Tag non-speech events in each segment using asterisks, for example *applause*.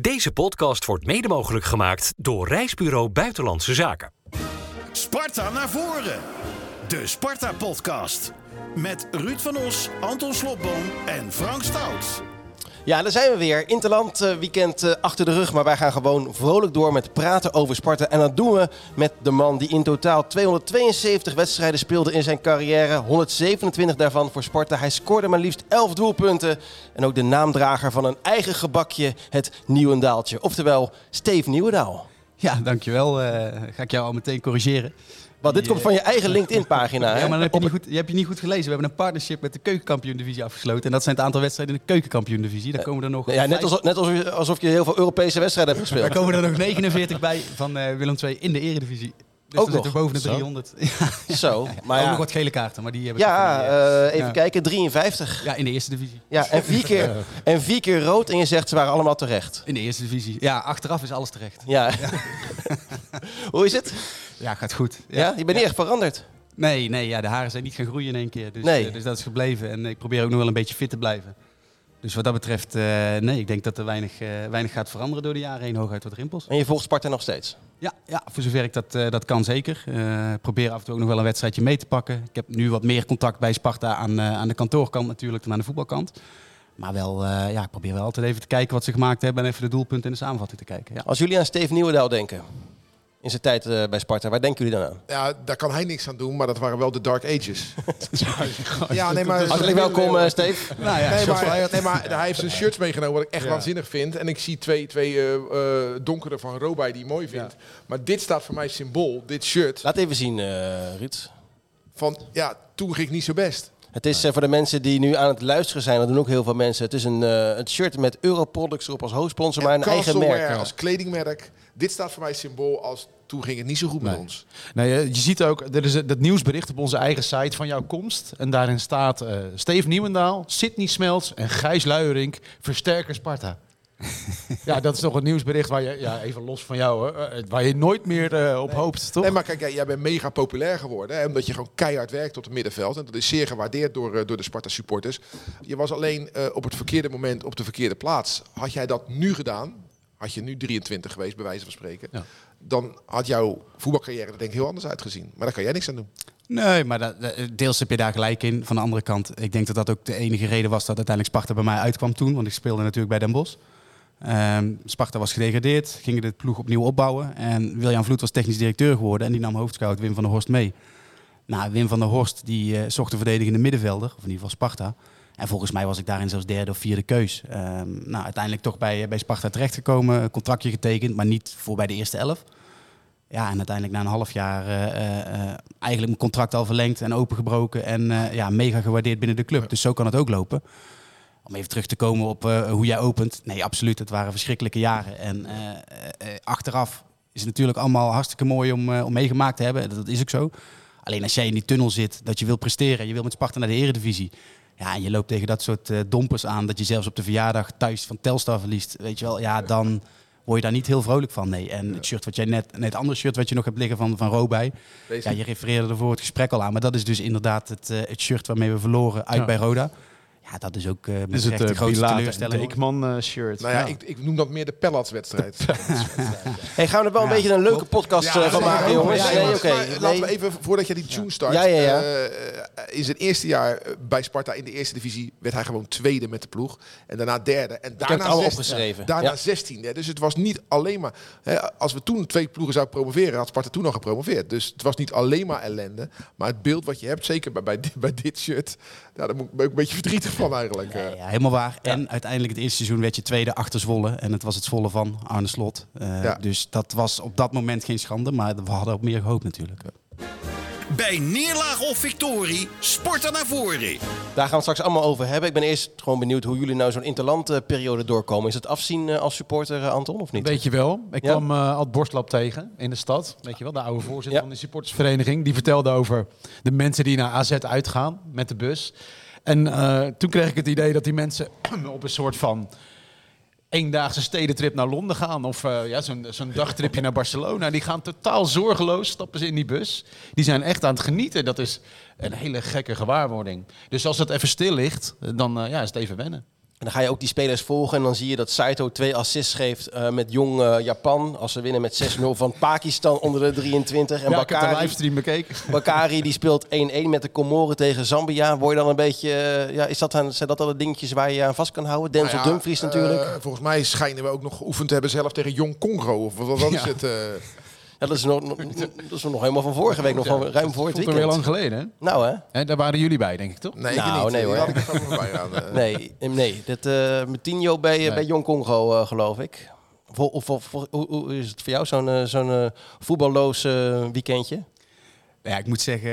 Deze podcast wordt mede mogelijk gemaakt door Reisbureau Buitenlandse Zaken. Sparta naar voren. De Sparta-podcast. Met Ruud van Os, Anton Slobboom en Frank Stout. Ja, daar zijn we weer. Interland eh, weekend eh, achter de rug. Maar wij gaan gewoon vrolijk door met praten over Sparta. En dat doen we met de man die in totaal 272 wedstrijden speelde in zijn carrière. 127 daarvan voor Sparta. Hij scoorde maar liefst 11 doelpunten. En ook de naamdrager van een eigen gebakje, het Nieuwendaaltje. Oftewel, Steve Nieuwendaal. Ja, dankjewel. Uh, ga ik jou al meteen corrigeren. Want dit komt van je eigen LinkedIn-pagina. Ja, maar dan heb je, niet goed, je hebt je niet goed gelezen. We hebben een partnership met de Keukenkampioen-divisie afgesloten. En dat zijn het aantal wedstrijden in de Keukenkampioen-divisie. Daar komen er nog. Ja, net, alsof, net alsof, je, alsof je heel veel Europese wedstrijden hebt gespeeld. Daar komen er nog 49 bij van uh, Willem II in de Eredivisie. Dus ook nog boven de 300. Zo. *laughs* Zo. Maar ja. Ook nog wat gele kaarten, maar die hebben. Ja, uh, even ja. kijken, 53. Ja, in de eerste divisie. Ja, en vier keer, en vier keer rood en je zegt ze waren allemaal terecht. In de eerste divisie. Ja, achteraf is alles terecht. Ja. *laughs* Hoe is het? Ja, gaat goed. Ja, je bent niet echt veranderd. Nee, nee ja, de haren zijn niet gaan groeien in één keer. Dus, nee. uh, dus dat is gebleven. En ik probeer ook nog wel een beetje fit te blijven. Dus wat dat betreft, uh, nee, ik denk dat er weinig, uh, weinig gaat veranderen door de jaren heen, hooguit wat rimpels. En je volgt Sparta nog steeds? Ja, ja voor zover ik dat, uh, dat kan zeker. probeer af en toe ook nog wel een wedstrijdje mee te pakken. Ik heb nu wat meer contact bij Sparta aan, aan de kantoorkant natuurlijk dan aan de voetbalkant. Maar wel, ja, ik probeer wel altijd even te kijken wat ze gemaakt hebben en even de doelpunten en de samenvatting te kijken. Ja. Als jullie aan Steve Nieuwendaal denken, in zijn tijd uh, bij Sparta. Waar denken jullie dan aan? Ja, daar kan hij niks aan doen, maar dat waren wel de Dark Ages. *laughs* ja, nee, maar... Hartelijk welkom, uh, Steve. *laughs* Nou ja, nee, maar, nee, maar hij heeft zijn shirts meegenomen, wat ik echt ja. waanzinnig vind. En ik zie twee, twee uh, donkere van Robij die ik mooi vind. Ja. Maar dit staat voor mij symbool, dit shirt. Laat even zien, Ruud. Van, ja, toen ging ik niet zo best. Het is uh, voor de mensen die nu aan het luisteren zijn, dat doen ook heel veel mensen. Het is een, uh, een shirt met Europroducts erop als hoofdsponsor, maar een eigen merk. als kledingmerk. Dit staat voor mij symbool als toen ging het niet zo goed nee. met ons. Nee, je ziet ook, er is het nieuwsbericht op onze eigen site van jouw komst. En daarin staat uh, Steve Nieuwendaal, Sidney Smelts en Gijs Luierink, versterker Sparta. *laughs* ja, dat is toch een nieuwsbericht waar je, ja, even los van jou, hè, waar je nooit meer uh, op nee. hoopt, toch? Nee, maar kijk, jij bent mega populair geworden. Hè, omdat je gewoon keihard werkt op het middenveld. En dat is zeer gewaardeerd door, uh, door de Sparta-supporters. Je was alleen uh, op het verkeerde moment op de verkeerde plaats. Had jij dat nu gedaan, had je nu 23 geweest, bij wijze van spreken. Ja. Dan had jouw voetbalcarrière er denk ik heel anders uitgezien. Maar daar kan jij niks aan doen. Nee, maar dat, deels heb je daar gelijk in. Van de andere kant, ik denk dat dat ook de enige reden was dat uiteindelijk Sparta bij mij uitkwam toen. Want ik speelde natuurlijk bij Den Bosch. Um, Sparta was gedegradeerd, gingen de ploeg opnieuw opbouwen. En William Vloed was technisch directeur geworden en die nam hoofdscout Wim van der Horst mee. Nou, Wim van der Horst die uh, zocht een verdedigende middenvelder, of in ieder geval Sparta. En volgens mij was ik daarin zelfs derde of vierde keus. Um, nou, uiteindelijk toch bij, bij Sparta terechtgekomen, contractje getekend, maar niet voor bij de eerste elf. Ja, en uiteindelijk na een half jaar uh, uh, eigenlijk mijn contract al verlengd en opengebroken. En ja, mega gewaardeerd binnen de club. Dus zo kan het ook lopen. Om even terug te komen op uh, hoe jij opent. Nee, absoluut. Het waren verschrikkelijke jaren. En uh, uh, achteraf is het natuurlijk allemaal hartstikke mooi om, om meegemaakt te hebben. Dat is ook zo. Alleen als jij in die tunnel zit, dat je wil presteren. Je wil met Sparta naar de eredivisie. Ja, en je loopt tegen dat soort dompers aan. Dat je zelfs op de verjaardag thuis van Telstar verliest. Weet je wel, ja, dan word je daar niet heel vrolijk van. Nee. En het shirt wat jij net, net andere shirt wat je nog hebt liggen van, van Robij. Ja, je refereerde er voor het gesprek al aan. Maar dat is dus inderdaad het, het shirt waarmee we verloren uit ja. bij Roda. Ja, dat is ook uh, is het, de grootste teleurstelling. Dekman uh, shirt. Nou ja, ja. Ik, ik, noem dat meer de Pellets-wedstrijd. hey, gaan we er wel ja. een beetje een leuke podcast ja, van maken, jongens? Nee, okay. nee. Laten we even, voordat je die tune start. Ja, ja, ja. Uh, in zijn eerste jaar bij Sparta in de eerste divisie werd hij gewoon tweede met de ploeg. En daarna derde. En daarna allemaal opgeschreven. Daarna zestiende. Dus het was niet alleen maar... Hè, als we toen twee ploegen zouden promoveren, had Sparta toen al gepromoveerd. Dus het was niet alleen maar ellende. Maar het beeld wat je hebt, zeker bij, bij, dit, *laughs* bij dit shirt... Ja, daar moet ik een beetje verdrietig van eigenlijk. Nee, ja, helemaal waar. Ja. En uiteindelijk het eerste seizoen werd je tweede achter Zwolle. En het was het Zwolle van Arne Slot. Uh, ja. Dus dat was op dat moment geen schande. Maar we hadden ook meer gehoopt natuurlijk. Bij neerlaag of victorie, sporten naar voren. Daar gaan we het straks allemaal over hebben. Ik ben eerst gewoon benieuwd hoe jullie nou zo'n interlandperiode doorkomen. Is het afzien uh, als supporter, Anton, of niet? Weet je wel. Ik ja? kwam uh, Ad Borstlap tegen in de stad. Weet je wel, de oude voorzitter ja. van de supportersvereniging. Die vertelde over de mensen die naar AZ uitgaan met de bus. En uh, toen kreeg ik het idee dat die mensen *clears throat* op een soort van eendaagse stedentrip naar Londen gaan. Of uh, ja, zo'n zo'n dagtripje naar Barcelona. Die gaan totaal zorgeloos, stappen ze in die bus. Die zijn echt aan het genieten. Dat is een hele gekke gewaarwording. Dus als het even stil ligt, dan uh, ja, is het even wennen. En dan ga je ook die spelers volgen en dan zie je dat Saito twee assists geeft eh, met jong eh, Japan. Als ze winnen met 6-0 van Pakistan onder de 23. En ja, ik heb de Bakari, livestream bekeken. *laughs* Bakari die speelt 1-1 met de Comoren tegen Zambia. Word je dan een beetje, eh, ja, is dat, dan- zijn dat al de dingetjes waar je aan vast kan houden? Denzel Nou ja, Dumfries natuurlijk. volgens mij schijnen we ook nog geoefend te hebben zelf tegen Jong Congo. Of wat, wat *laughs* is het? Eh? Ja, dat, is nog, nog- *laughs* dat is nog helemaal van vorige week, nog van ruim voor het er weer weekend. lang geleden, hè? Nou hè? Hè, Daar waren jullie bij, denk ik, toch? Nee, Nou, ik niet. nee, hoor. Ik gaan. *laughs* eh. Nee, nee. Dit, eh Metinho bij, Nee. bij Jong Congo, eh, geloof ik. Of, of, of- hoe, hoe is het voor jou, zo'n eh, zo'n eh, voetballoos eh, weekendje? Ja, ik moet zeggen,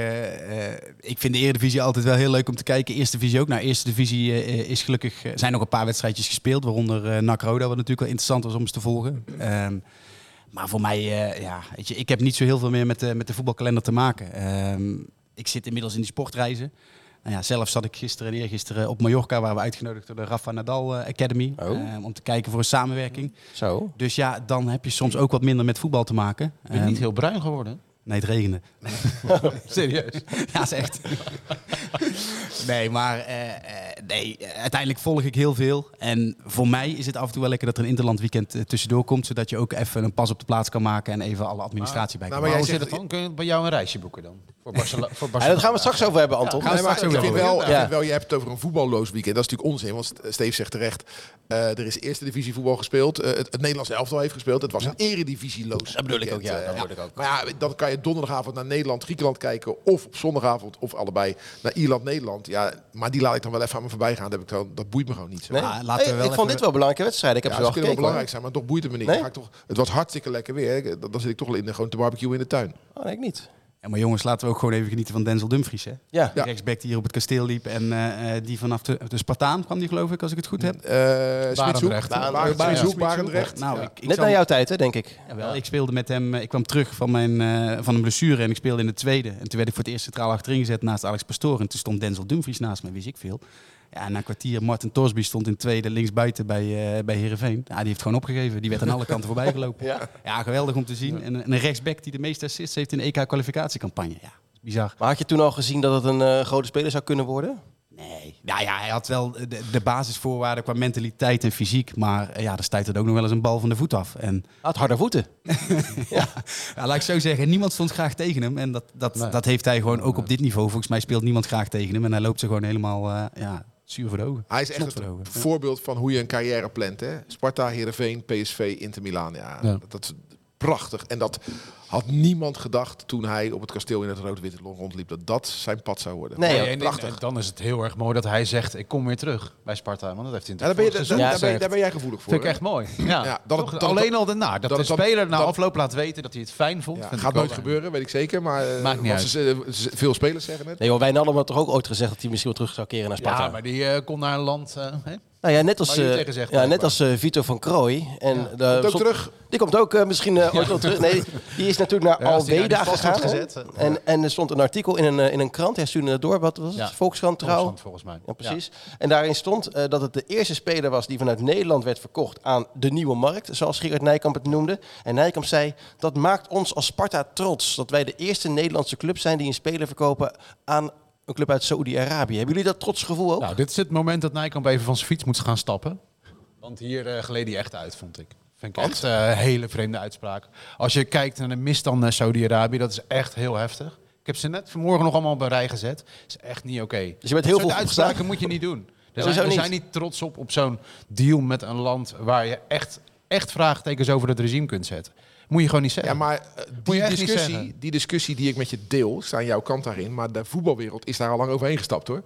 eh, ik vind de Eredivisie altijd wel heel leuk om te kijken. Eerste divisie ook. Nou, Eerste divisie eh, is gelukkig, zijn nog een paar wedstrijdjes gespeeld, waaronder eh NAC Roda, wat natuurlijk wel interessant was om eens te volgen. Ehm, maar voor mij, eh, ja, weet je, ik heb niet zo heel veel meer met de, met de voetbalkalender te maken. Ehm, ik zit inmiddels in die sportreizen. Nou ja, zelf zat ik gisteren en eergisteren op Mallorca, waar we uitgenodigd door de Rafa Nadal eh, Academy. Oh. ehm, om te kijken voor een samenwerking. Zo. Dus ja, dan heb je soms ook wat minder met voetbal te maken. Ik ben Ehm, niet heel bruin geworden. Nee, het regende. *laughs* Serieus. *laughs* Ja, is echt. nee, maar eh, eh, nee, uiteindelijk volg ik heel veel. En voor mij is het af en toe wel lekker dat er een interland weekend eh, tussendoor komt. Zodat je ook even een pas op de plaats kan maken en even alle administratie bij kan Nou, maar Maar jij hoe zit zegt- het dan? Kun je bij jou een reisje boeken dan? Voor *laughs* Barcelona? Voor Ja, dat gaan we straks over hebben, Anton. gaan we Nee, maar straks ik vind, over wel, hebben. ik Ja. vind wel, je hebt het over een voetballoos weekend. Dat is natuurlijk onzin, want St- Steve zegt terecht. eh, er is eerste divisie voetbal gespeeld. het, het Nederlands elftal heeft gespeeld. Het was een eredivisieloos Dat bedoel ik ook, ja. Dat bedoel ik ook. Maar ja, dan kan je donderdagavond naar Nederland, Griekenland kijken. Of op zondagavond, of allebei, naar Ierland, Nederland. Ja, maar die laat ik dan wel even aan me voorbij gaan. Dat, heb ik dan, dat boeit me gewoon niet. Zo. Nee? Ah, laten we Hey, wel ik even- vond dit wel een belangrijke wedstrijd. Ik heb Ja, ze wel kunnen wel belangrijk zijn, maar toch boeit het me niet. Nee? Ga ik toch, het was hartstikke lekker weer. Dan, dan zit ik toch wel in de, gewoon te barbecue in de tuin. Oh, nee, ik niet. Ja, maar jongens, laten we ook gewoon even genieten van Denzel Dumfries. Hè? Ja. De rechtsback die hier op het kasteel liep. En eh, eh, die vanaf de, de Spartaan kwam die geloof ik, als ik het goed heb. Eh Smitshoek, Barendrecht. Barendrecht, Barendrecht. Barendrecht. Nou, Ja. ik, ik Net zal- naar jouw tijd, hè, denk ik. Jawel, ik speelde met hem. Ik kwam terug van, mijn, eh, van een blessure en ik speelde in de tweede. En toen werd ik voor het eerst centraal achterin gezet naast Alex Pastoor. En toen stond Denzel Dumfries naast me, wist ik veel. Ja, na een kwartier, Martin Torsby stond in tweede linksbuiten bij, eh bij Heerenveen. Ja, die heeft gewoon opgegeven. Die werd aan alle *laughs* kanten voorbij gelopen. Ja. Ja, geweldig om te zien. En een een rechtsback die de meeste assists heeft in de EK-kwalificatiecampagne. Ja, bizar. Maar had je toen al gezien dat het een eh, grote speler zou kunnen worden? Nee. Nou ja, hij had wel de, de basisvoorwaarden qua mentaliteit en fysiek. Maar eh, ja, er stuit het ook nog wel eens een bal van de voet af. En Hij had harde voeten. *laughs* ja, laat ik zo zeggen, niemand stond graag tegen hem. En dat, dat, Nee. dat heeft hij gewoon ook op dit niveau. Volgens mij speelt niemand graag tegen hem. En hij loopt ze gewoon helemaal ja, zuur voor de ogen. Hij is echt het ogen. Ja. voorbeeld van hoe je een carrière plant. Hè? Sparta, Heerenveen, PSV, Inter Milaan. Ja, Ja. Dat, dat is prachtig. En dat had niemand gedacht toen hij op het kasteel in het rood-witte rondliep. Dat dat zijn pad zou worden. Nee, en- en- prachtig. en dan is het heel erg mooi dat hij zegt, ik kom weer terug bij Sparta. Want dat heeft hij Ja, daar, ben je, daar, daar ben, daar jij gevoelig voor. Vind ik echt mooi. Ja, Ja, dat Toch? het- dat het- Alleen al de na. Dat, dat de speler na afloop laat weten dat hij het fijn vond. Ja, vind gaat ik nooit gebeuren, weet ik zeker. Maar eh, Maakt niet want ze- ze- veel spelers zeggen het. Nee, joh, wij hadden hem toch ook ooit gezegd dat hij misschien wel terug zou keren naar Sparta. Ja, maar die eh, komt naar een land... eh, hè? Nou ja, net als, eh, zegt, ja, net als eh, Vito van Krooij. En Ja. de- Komt ook terug. Die komt ook eh, misschien eh, *laughs* ooit wel terug. Nee, die is natuurlijk naar Alweda gegaan. gezet, En, en er stond een artikel in een, eh, in een krant. Hij stuurde het door. Wat was het? Ja. Volkskrant Trouw. Volkskrant, volgens mij. Ja, precies. En daarin stond eh, dat het de eerste speler was die vanuit Nederland werd verkocht aan de nieuwe markt, zoals Gerard Nijkamp het noemde. En Nijkamp zei, dat maakt ons als Sparta trots, dat wij de eerste Nederlandse club zijn die een speler verkopen aan een club uit Saoedi-Arabië. Hebben jullie dat trotsgevoel ook? Nou, dit is het moment dat Nijkamp even van zijn fiets moet gaan stappen. Want hier eh gleed hij echt uit, vond ik. Vind ik echt eh, een hele vreemde uitspraak. Als je kijkt naar de misstand naar Saudi-Arabië, dat is echt heel heftig. Ik heb ze net vanmorgen nog allemaal op een rij gezet. is echt niet oké. Dus je bent heel Dat veel opgestaan? uitspraken moet je niet doen. *laughs* Er niet? zijn niet trots op op zo'n deal met een land waar je echt, echt vraagtekens over het regime kunt zetten. Moet je gewoon niet zeggen. Ja, maar eh, die discussie, die discussie die ik met je deel, sta aan jouw kant daarin. Maar de voetbalwereld is daar al lang overheen gestapt hoor.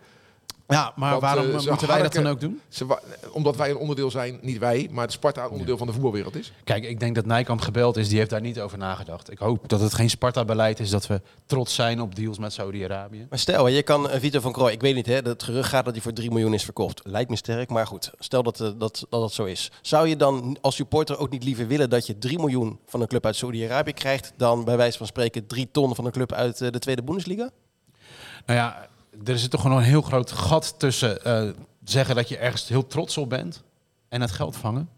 Ja, maar Want, waarom eh, eh, moeten wij dat dan ook doen? Ze omdat wij een onderdeel zijn, niet wij, maar de Sparta een onderdeel van de voetbalwereld is. Kijk, ik denk dat Nijkamp gebeld is. Die heeft daar niet over nagedacht. Ik hoop dat het geen Sparta-beleid is dat we trots zijn op deals met Saudi-Arabië. Maar stel, je kan eh, Vito van Krooi, ik weet niet, hè, het gerucht gaat dat hij voor 3 miljoen is verkocht. Lijkt me sterk, maar goed, stel dat, dat, dat dat zo is. Zou je dan als supporter ook niet liever willen dat je 3 miljoen van een club uit Saudi-Arabië krijgt, dan bij wijze van spreken 3 ton van een club uit de Tweede Bundesliga? Nou ja, er is toch gewoon een heel groot gat tussen eh, zeggen dat je ergens heel trots op bent en het geld vangen.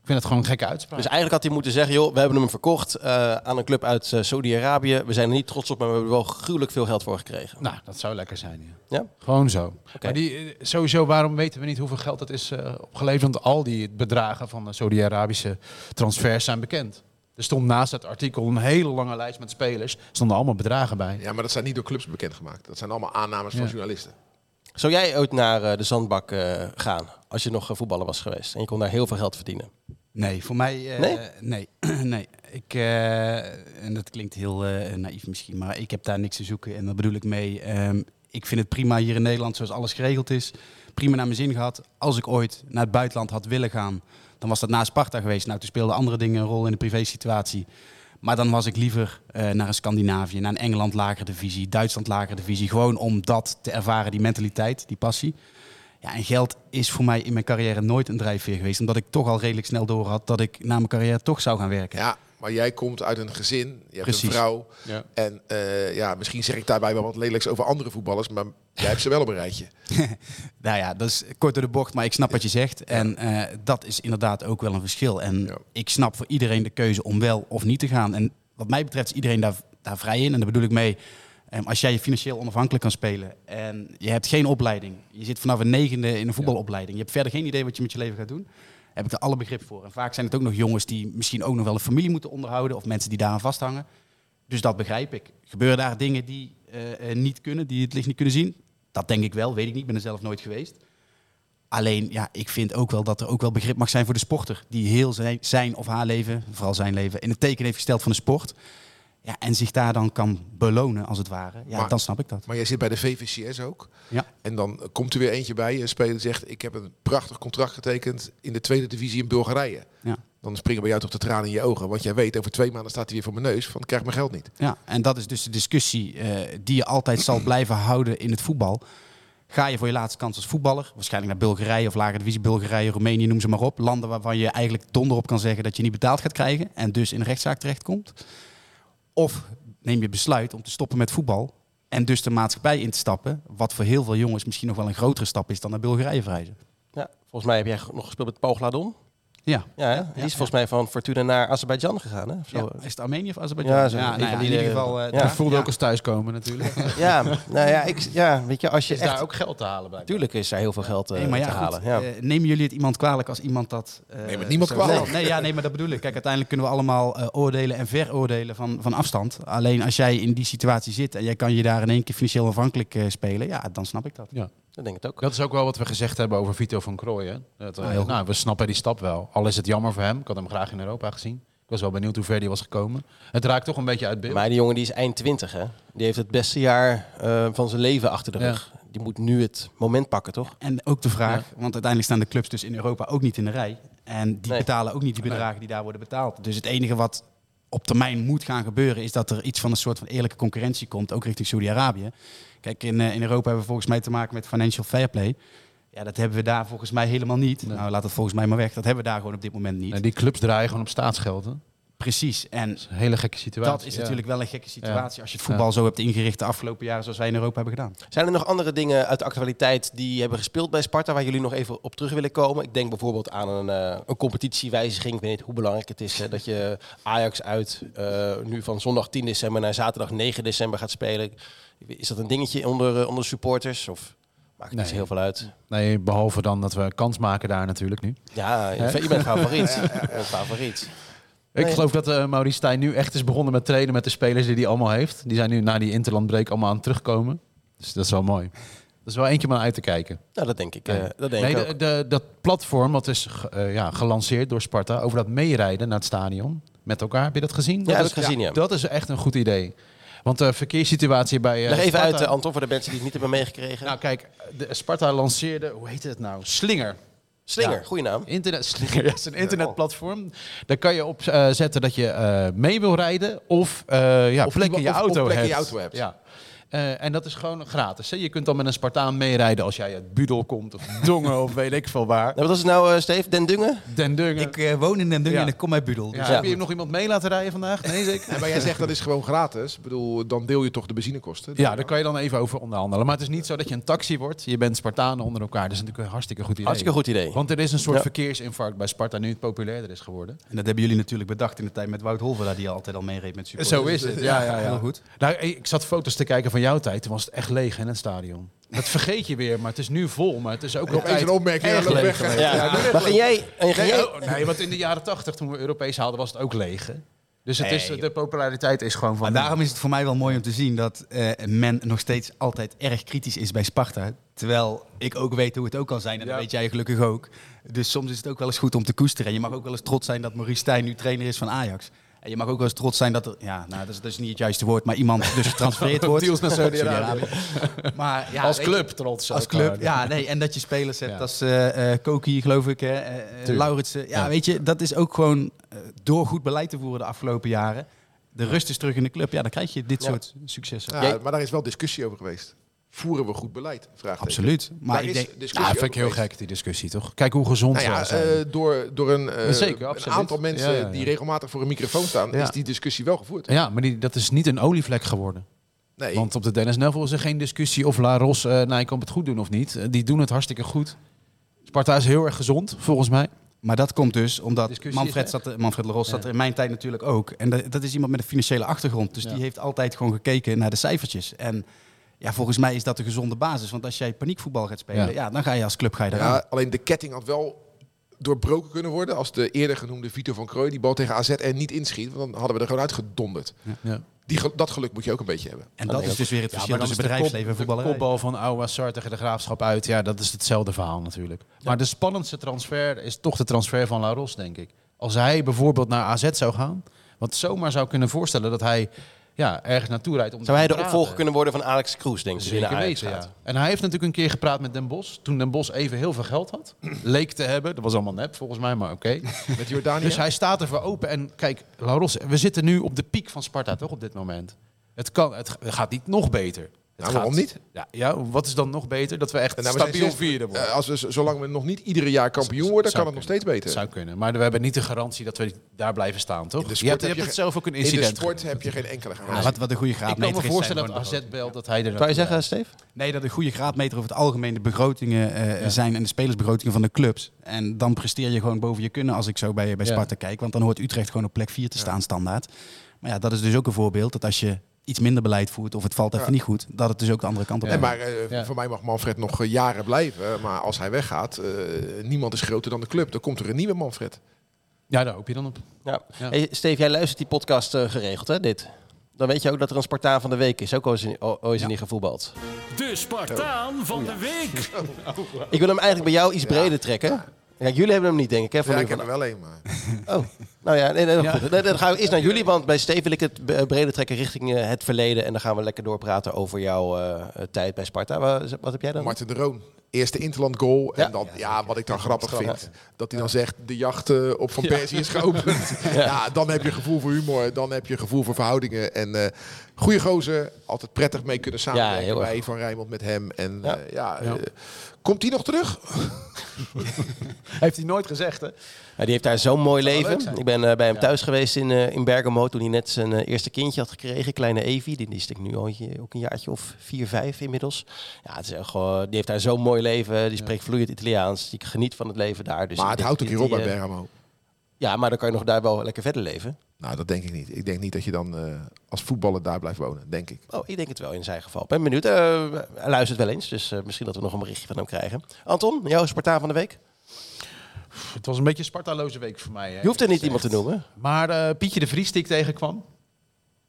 Ik vind het gewoon een gekke uitspraak. Dus eigenlijk had hij moeten zeggen, joh, we hebben hem verkocht eh, aan een club uit eh, Saudi-Arabië. We zijn er niet trots op, maar we hebben er wel gruwelijk veel geld voor gekregen. nou, dat zou lekker zijn. Ja. Ja? Gewoon zo. Maar die, sowieso, waarom weten we niet hoeveel geld het is opgeleverd? Want al die bedragen van de Saudi-Arabische transfers zijn bekend. Er stond naast het artikel een hele lange lijst met spelers. Er stonden allemaal bedragen bij. Ja, maar dat zijn niet door clubs bekendgemaakt. Dat zijn allemaal aannames van journalisten. Zou jij ooit naar eh, de zandbak eh, gaan als je nog eh, voetballer was geweest en je kon daar heel veel geld verdienen? Nee, voor mij... eh, Nee? Nee, *clears throat* nee. Ik, eh, en dat klinkt heel eh, naïef misschien, maar ik heb daar niks te zoeken. En daar bedoel ik mee, ehm, ik vind het prima hier in Nederland zoals alles geregeld is. Prima naar mijn zin gehad. Als ik ooit naar het buitenland had willen gaan, dan was dat na Sparta geweest. Nou, toen speelden andere dingen een rol in de privésituatie. Maar dan was ik liever eh, naar een Scandinavië, naar een Engeland lagere divisie, Duitsland lagere divisie. Gewoon om dat te ervaren, die mentaliteit, die passie. Ja, en geld is voor mij in mijn carrière nooit een drijfveer geweest. Omdat ik toch al redelijk snel door had dat ik na mijn carrière toch zou gaan werken. Ja, maar jij komt uit een gezin, je hebt Precies. een vrouw. Ja. En eh, ja, misschien zeg ik daarbij wel wat lelijks over andere voetballers, maar jij hebt ze wel op een rijtje. *laughs* Nou ja, dat is kort door de bocht, maar ik snap wat je zegt. En eh, dat is inderdaad ook wel een verschil. En Ja. ik snap voor iedereen de keuze om wel of niet te gaan. En wat mij betreft is iedereen daar, daar vrij in. En daar bedoel ik mee, eh, als jij je financieel onafhankelijk kan spelen en je hebt geen opleiding. Je zit vanaf een negende in een voetbalopleiding. Je hebt verder geen idee wat je met je leven gaat doen. Heb ik er alle begrip voor. En vaak zijn het ook nog jongens die misschien ook nog wel een familie moeten onderhouden. Of mensen die daaraan vasthangen. Dus dat begrijp ik. Gebeuren daar dingen die eh, eh, niet kunnen, die het licht niet kunnen zien? Dat denk ik wel, weet ik niet. Ben er zelf nooit geweest. Alleen, ja, ik vind ook wel dat er ook wel begrip mag zijn voor de sporter. Die heel zijn, zijn of haar leven, vooral zijn leven, in het teken heeft gesteld van de sport. Ja, en zich daar dan kan belonen, als het ware. Ja, Maar- dan snap ik dat. Maar jij zit bij de VVCS ook. Ja. En dan komt er weer eentje bij, een speler zegt... ik heb een prachtig contract getekend in de tweede divisie in Bulgarije. Ja. Dan springen bij jou toch de tranen in je ogen. Want jij weet, over twee maanden staat hij weer voor mijn neus... van ik krijg mijn geld niet. Ja, en dat is dus de discussie eh, die je altijd zal *clears throat* blijven houden in het voetbal. Ga je voor je laatste kans als voetballer, waarschijnlijk naar Bulgarije of lagere divisie Bulgarije, Roemenië, noem ze maar op. Landen waarvan je eigenlijk donder op kan zeggen dat je niet betaald gaat krijgen en dus in rechtszaak terechtkomt. Of neem je besluit om te stoppen met voetbal en dus de maatschappij in te stappen, wat voor heel veel jongens misschien nog wel een grotere stap is dan naar Bulgarije verhuizen. Ja, volgens mij heb jij nog gespeeld met Paul Gladon. Ja. Ja, die is volgens mij van Fortuna naar Azerbeidzjan gegaan. Hè? Of zo. Ja, Is het Armenië of Azerbeidzjan? Ja, nou van ja, die, in ieder eh, geval. eh, ja. Dat voelde ook als thuiskomen natuurlijk. *laughs* Ja, nou ja, ik, ja, weet je, als je Is echt... daar ook geld te halen bij? Tuurlijk is er heel veel geld eh, Nee, maar ja, te goed, halen. Ja. eh, nemen jullie het iemand kwalijk als iemand dat... eh, Neem het niemand kwalijk. Nee, nee, ja, nee, maar dat bedoel ik. Kijk, uiteindelijk kunnen we allemaal eh, oordelen en veroordelen van, van afstand. Alleen als jij in die situatie zit en jij kan je daar in één keer financieel afhankelijk eh, spelen, ja, dan snap ik dat. Ja. Dat denk ik ook. Dat is ook wel wat we gezegd hebben over Vito van Krooijen. Dat, Ah, nou, we snappen die stap wel. Al is het jammer voor hem. Ik had hem graag in Europa gezien. Ik was wel benieuwd hoe ver die was gekomen. Het raakt toch een beetje uit beeld. Maar die jongen die is eind 20, hè? Die heeft het beste jaar eh, van zijn leven achter de Ja. rug. Die moet nu het moment pakken, toch? En ook de vraag, want uiteindelijk staan de clubs dus in Europa ook niet in de rij. En die Nee. betalen ook niet die bedragen die daar worden betaald. Dus het enige wat op termijn moet gaan gebeuren, is dat er iets van een soort van eerlijke concurrentie komt, ook richting Saudi-Arabië. Kijk, in, eh, in Europa hebben we volgens mij te maken met financial fair play. Ja, dat hebben we daar volgens mij helemaal niet. Nou, laat het volgens mij maar weg. Dat hebben we daar gewoon op dit moment niet. En die clubs draaien gewoon op staatsgeld. hè? Dat Precies. En is een hele gekke situatie. dat is Ja. natuurlijk wel een gekke situatie als je het voetbal zo hebt ingericht de afgelopen jaren zoals wij in Europa hebben gedaan. Zijn er nog andere dingen uit de actualiteit die hebben gespeeld bij Sparta waar jullie nog even op terug willen komen? Ik denk bijvoorbeeld aan een, eh, een competitiewijziging. Ik weet niet hoe belangrijk het is hè, dat je Ajax uit eh, nu van zondag 10 december naar zaterdag 9 december gaat spelen. Is dat een dingetje onder, eh, onder supporters? Of maakt het niet Nee. heel veel uit? Nee, behalve dan dat we kans maken daar natuurlijk nu. Ja, je, je bent favoriet. *laughs* Bent favoriet. Ik Nee. geloof dat uh, Maurice Stijn nu echt is begonnen met trainen met de spelers die hij allemaal heeft. Die zijn nu na die interlandbreek allemaal aan het terugkomen. Dus dat is wel mooi. Dat is wel eentje om uit te kijken. Nou, dat denk ik, eh, dat denk nee, ik de, ook. de- dat platform wat is ja, gelanceerd door Sparta over dat meerijden naar het stadion met elkaar. Heb je dat gezien? dat heb is, ik gezien, ja. Dat is echt een goed idee. Want de verkeerssituatie bij uh, Leg even Sparta... uit, eh, Anton, voor de mensen die het niet hebben meegekregen. Nou kijk, de, Sparta lanceerde, hoe heet het nou? Slinger. Slinger, ja. goede naam. Internet, Slinger, ja, het is een internetplatform. Daar kan je op eh, zetten dat je eh, mee wil rijden of eh, ja, Of plek in je of- auto je auto hebt. Ja. Eh, en dat is gewoon gratis. Hè? Je kunt dan met een Spartaan meerijden als jij uit Budel komt of *laughs* Dongen of weet ik veel waar. Nou, wat was het nou, eh, Steve? Den Dungen? Den Dungen. Ik eh, woon in Den Dungen Ja. en ik kom uit Budel. Dus ja, Ja. Heb je nog iemand mee laten rijden vandaag? Nee, zeker. En maar jij zegt dat is gewoon gratis. Ik bedoel, dan deel je toch de benzinekosten. Ja, daar kan je dan even over onderhandelen. Maar het is niet zo dat je een taxi wordt. Je bent Spartanen onder elkaar. Dat is natuurlijk een hartstikke goed idee. Hartstikke goed idee. Want er is een soort Ja. verkeersinfarct bij Sparta nu het populairder is geworden. En dat hebben jullie natuurlijk bedacht in de tijd met Wout Holvera, die altijd al meereed met supporters. Zo is het. Ja, ja, ja. Heel goed. Nou, ik zat foto's te kijken van jouw tijd. Toen was het echt leeg in het stadion. Dat vergeet je weer, maar het is nu vol. Maar het is ook Nog eens een opmerking. erg leeg weg. geweest. Ja. Maar ging jij... En ging Nee, oh, nee, want in de jaren tachtig, toen we Europees haalden, was het ook leeg. hè? Dus het is, de populariteit is gewoon van... Maar daarom is het voor mij wel mooi om te zien dat eh, men nog steeds altijd erg kritisch is bij Sparta. Terwijl ik ook weet hoe het ook kan zijn. En dat weet jij gelukkig ook. Dus soms is het ook wel eens goed om te koesteren. En je mag ook wel eens trots zijn dat Maurice Stijn nu trainer is van Ajax. En je mag ook wel eens trots zijn dat er, ja, nou, dat is, dat is niet het juiste woord, maar iemand *laughs* dus getransfereerd wordt. Deals naar Saudi-Arabië. Maar ja, als je, club trots. Als club, ja, nee. En dat je spelers hebt Ja. als eh eh Koki, geloof ik, hè, eh, eh. Lauritsen. Ja, Ja. weet je, dat is ook gewoon eh, door goed beleid te voeren de afgelopen jaren. De rust is terug in de club. Ja, dan krijg je dit Ja. soort successen. Ja, maar daar is wel discussie over geweest. Voeren we goed beleid? Vraagteken. Absoluut. Maar Daar ik is denk, Ja, vind ik heel geweest. gek, die discussie, toch? Kijk hoe gezond Nou ja, zijn. eh, door, door een, eh, Zeker, een aantal mensen Ja, ja, ja. die regelmatig voor een microfoon staan, Ja. is die discussie wel gevoerd. ja, maar die, dat is niet een olievlek geworden. Nee, Want op de Dennis Neville is er geen discussie of La Ros uh, Nijkamp het goed doen of niet. Die doen het hartstikke goed. Sparta is heel erg gezond, volgens mij. maar dat komt dus omdat Discussie Manfred, zat, er- Manfred Leros zat er in mijn tijd natuurlijk ook. En dat, dat is iemand met een financiële achtergrond. Dus Ja. die heeft altijd gewoon gekeken naar de cijfertjes. En ja, volgens mij is dat de gezonde basis. Want als jij paniekvoetbal gaat spelen, Ja. ja. dan ga je als club ga je eraan. ja, alleen de ketting had wel doorbroken kunnen worden als de eerder genoemde Vito van Krooi die bal tegen AZ er niet inschiet. Want dan hadden we er gewoon uitgedonderd. Ja. Die, dat geluk moet je ook een beetje hebben. En dat is dus weer het verschil tussen bedrijfsleven en voetballerij. De kopbal van Oude Sar tegen de Graafschap uit. Ja, dat is hetzelfde verhaal natuurlijk. Maar de spannendste transfer is toch de transfer van La Ros, denk ik. Als hij bijvoorbeeld naar AZ zou gaan. Want zomaar zou kunnen voorstellen dat hij ja, ergens naartoe rijdt. Om Zou hij de praten. opvolger kunnen worden van Alex Kroes, denk ik, Zeker weten, ja. En hij heeft natuurlijk een keer gepraat met Den Bos. Toen Den Bos even heel veel geld had. *clears throat* Leek te hebben. Dat was allemaal nep volgens mij, maar oké. *laughs* Met Jordanië. Dus hij staat ervoor open. En kijk, Laros, we zitten nu op de piek van Sparta, toch, op dit moment? Het, kan, het gaat niet nog beter. Nou, waarom gaat- niet? Ja, ja, wat is dan nog beter? Dat we echt nou, stabiel vierde worden. eh, als we, zolang we nog niet iedere jaar kampioen worden, kan het nog steeds beter. Dat zou kunnen. Maar we hebben niet de garantie dat we daar blijven staan, toch? In de je sport hebt, je heb hebt je het zelf ook een In de incident. sport heb je geen enkele Ja, garantie. wat, wat een goede Ik kan graadmeter me is. voorstellen dat AZ belt dat hij er Kan je zeggen. Steve? Nee, dat een goede graadmeter over het algemeen de begrotingen eh, Ja. zijn en de spelersbegrotingen van de clubs. En dan presteer je gewoon boven je kunnen als ik zo bij, bij Ja. Sparta kijk. Want dan hoort Utrecht gewoon op plek 4 te staan standaard. Maar ja, dat is dus ook een voorbeeld dat als je iets minder beleid voert of het valt even Ja. niet goed, dat het dus ook de andere kant op Nee, gaat. maar eh, Ja. voor mij mag Manfred nog eh, jaren blijven. Maar als hij weggaat, eh, niemand is groter dan de club. Dan komt er een nieuwe Manfred. Ja, daar hoop je dan op. Ja. Ja. Hey, Steve, jij luistert die podcast geregeld, hè, dit? Dan weet je ook dat er een Spartaan van de week is. Ook al is hij niet gevoetbald. De Spartaan van de week. Ik wil hem eigenlijk bij jou iets breder trekken. Kijk, jullie hebben hem niet, denk ik. Hè, van Ja, ik heb er wel een. Maar... *laughs* Oh, nou ja, nee, nee, Ja. goed. Nee, dan gaan we eerst naar *laughs* jullie, want bij Steve wil ik het b- breder trekken richting eh, het verleden. En dan gaan we lekker doorpraten over jouw eh, eh, tijd bij Sparta. Wat, wat heb jij dan? Martin de Roon. Eerste Interland goal. En Ja. dan, ja, wat ik dan grappig vind. Dat hij dan zegt, de jacht eh, op Van Persie is geopend. *laughs* ja. dan heb je gevoel voor humor. Dan heb je gevoel voor verhoudingen. En eh goede gozer. Altijd prettig mee kunnen samenwerken bij Van Rijnmond met hem. En Ja. Komt hij nog terug? *laughs* Heeft hij nooit gezegd, hè? Ja, die heeft daar zo'n mooi leven. Ik ben eh, bij hem Ja. thuis geweest in, eh, in Bergamo toen hij net zijn eh, eerste kindje had gekregen. Kleine Evi. Die, is denk ik nu al een- ook een jaartje of vier, vijf inmiddels. Ja, het is echt gewoon, die heeft daar zo'n mooi leven. Die spreekt vloeiend Italiaans. Die geniet van het leven daar. Dus maar het houdt ook hier op bij Bergamo. Ja, maar dan kan je nog daar wel lekker verder leven. Nou, dat denk ik niet. Ik denk niet dat je dan eh, als voetballer daar blijft wonen. Denk ik. Oh, ik denk het wel in zijn geval. Ben benieuwd. Eh, hij luistert wel eens, dus eh, misschien dat we nog een berichtje van hem krijgen. Anton, jouw Spartaan van de week? Het was een beetje een Spartaloze week voor mij. Hè, Je hoeft er niet iemand te noemen. Maar eh, Pietje de Vries die ik tegenkwam.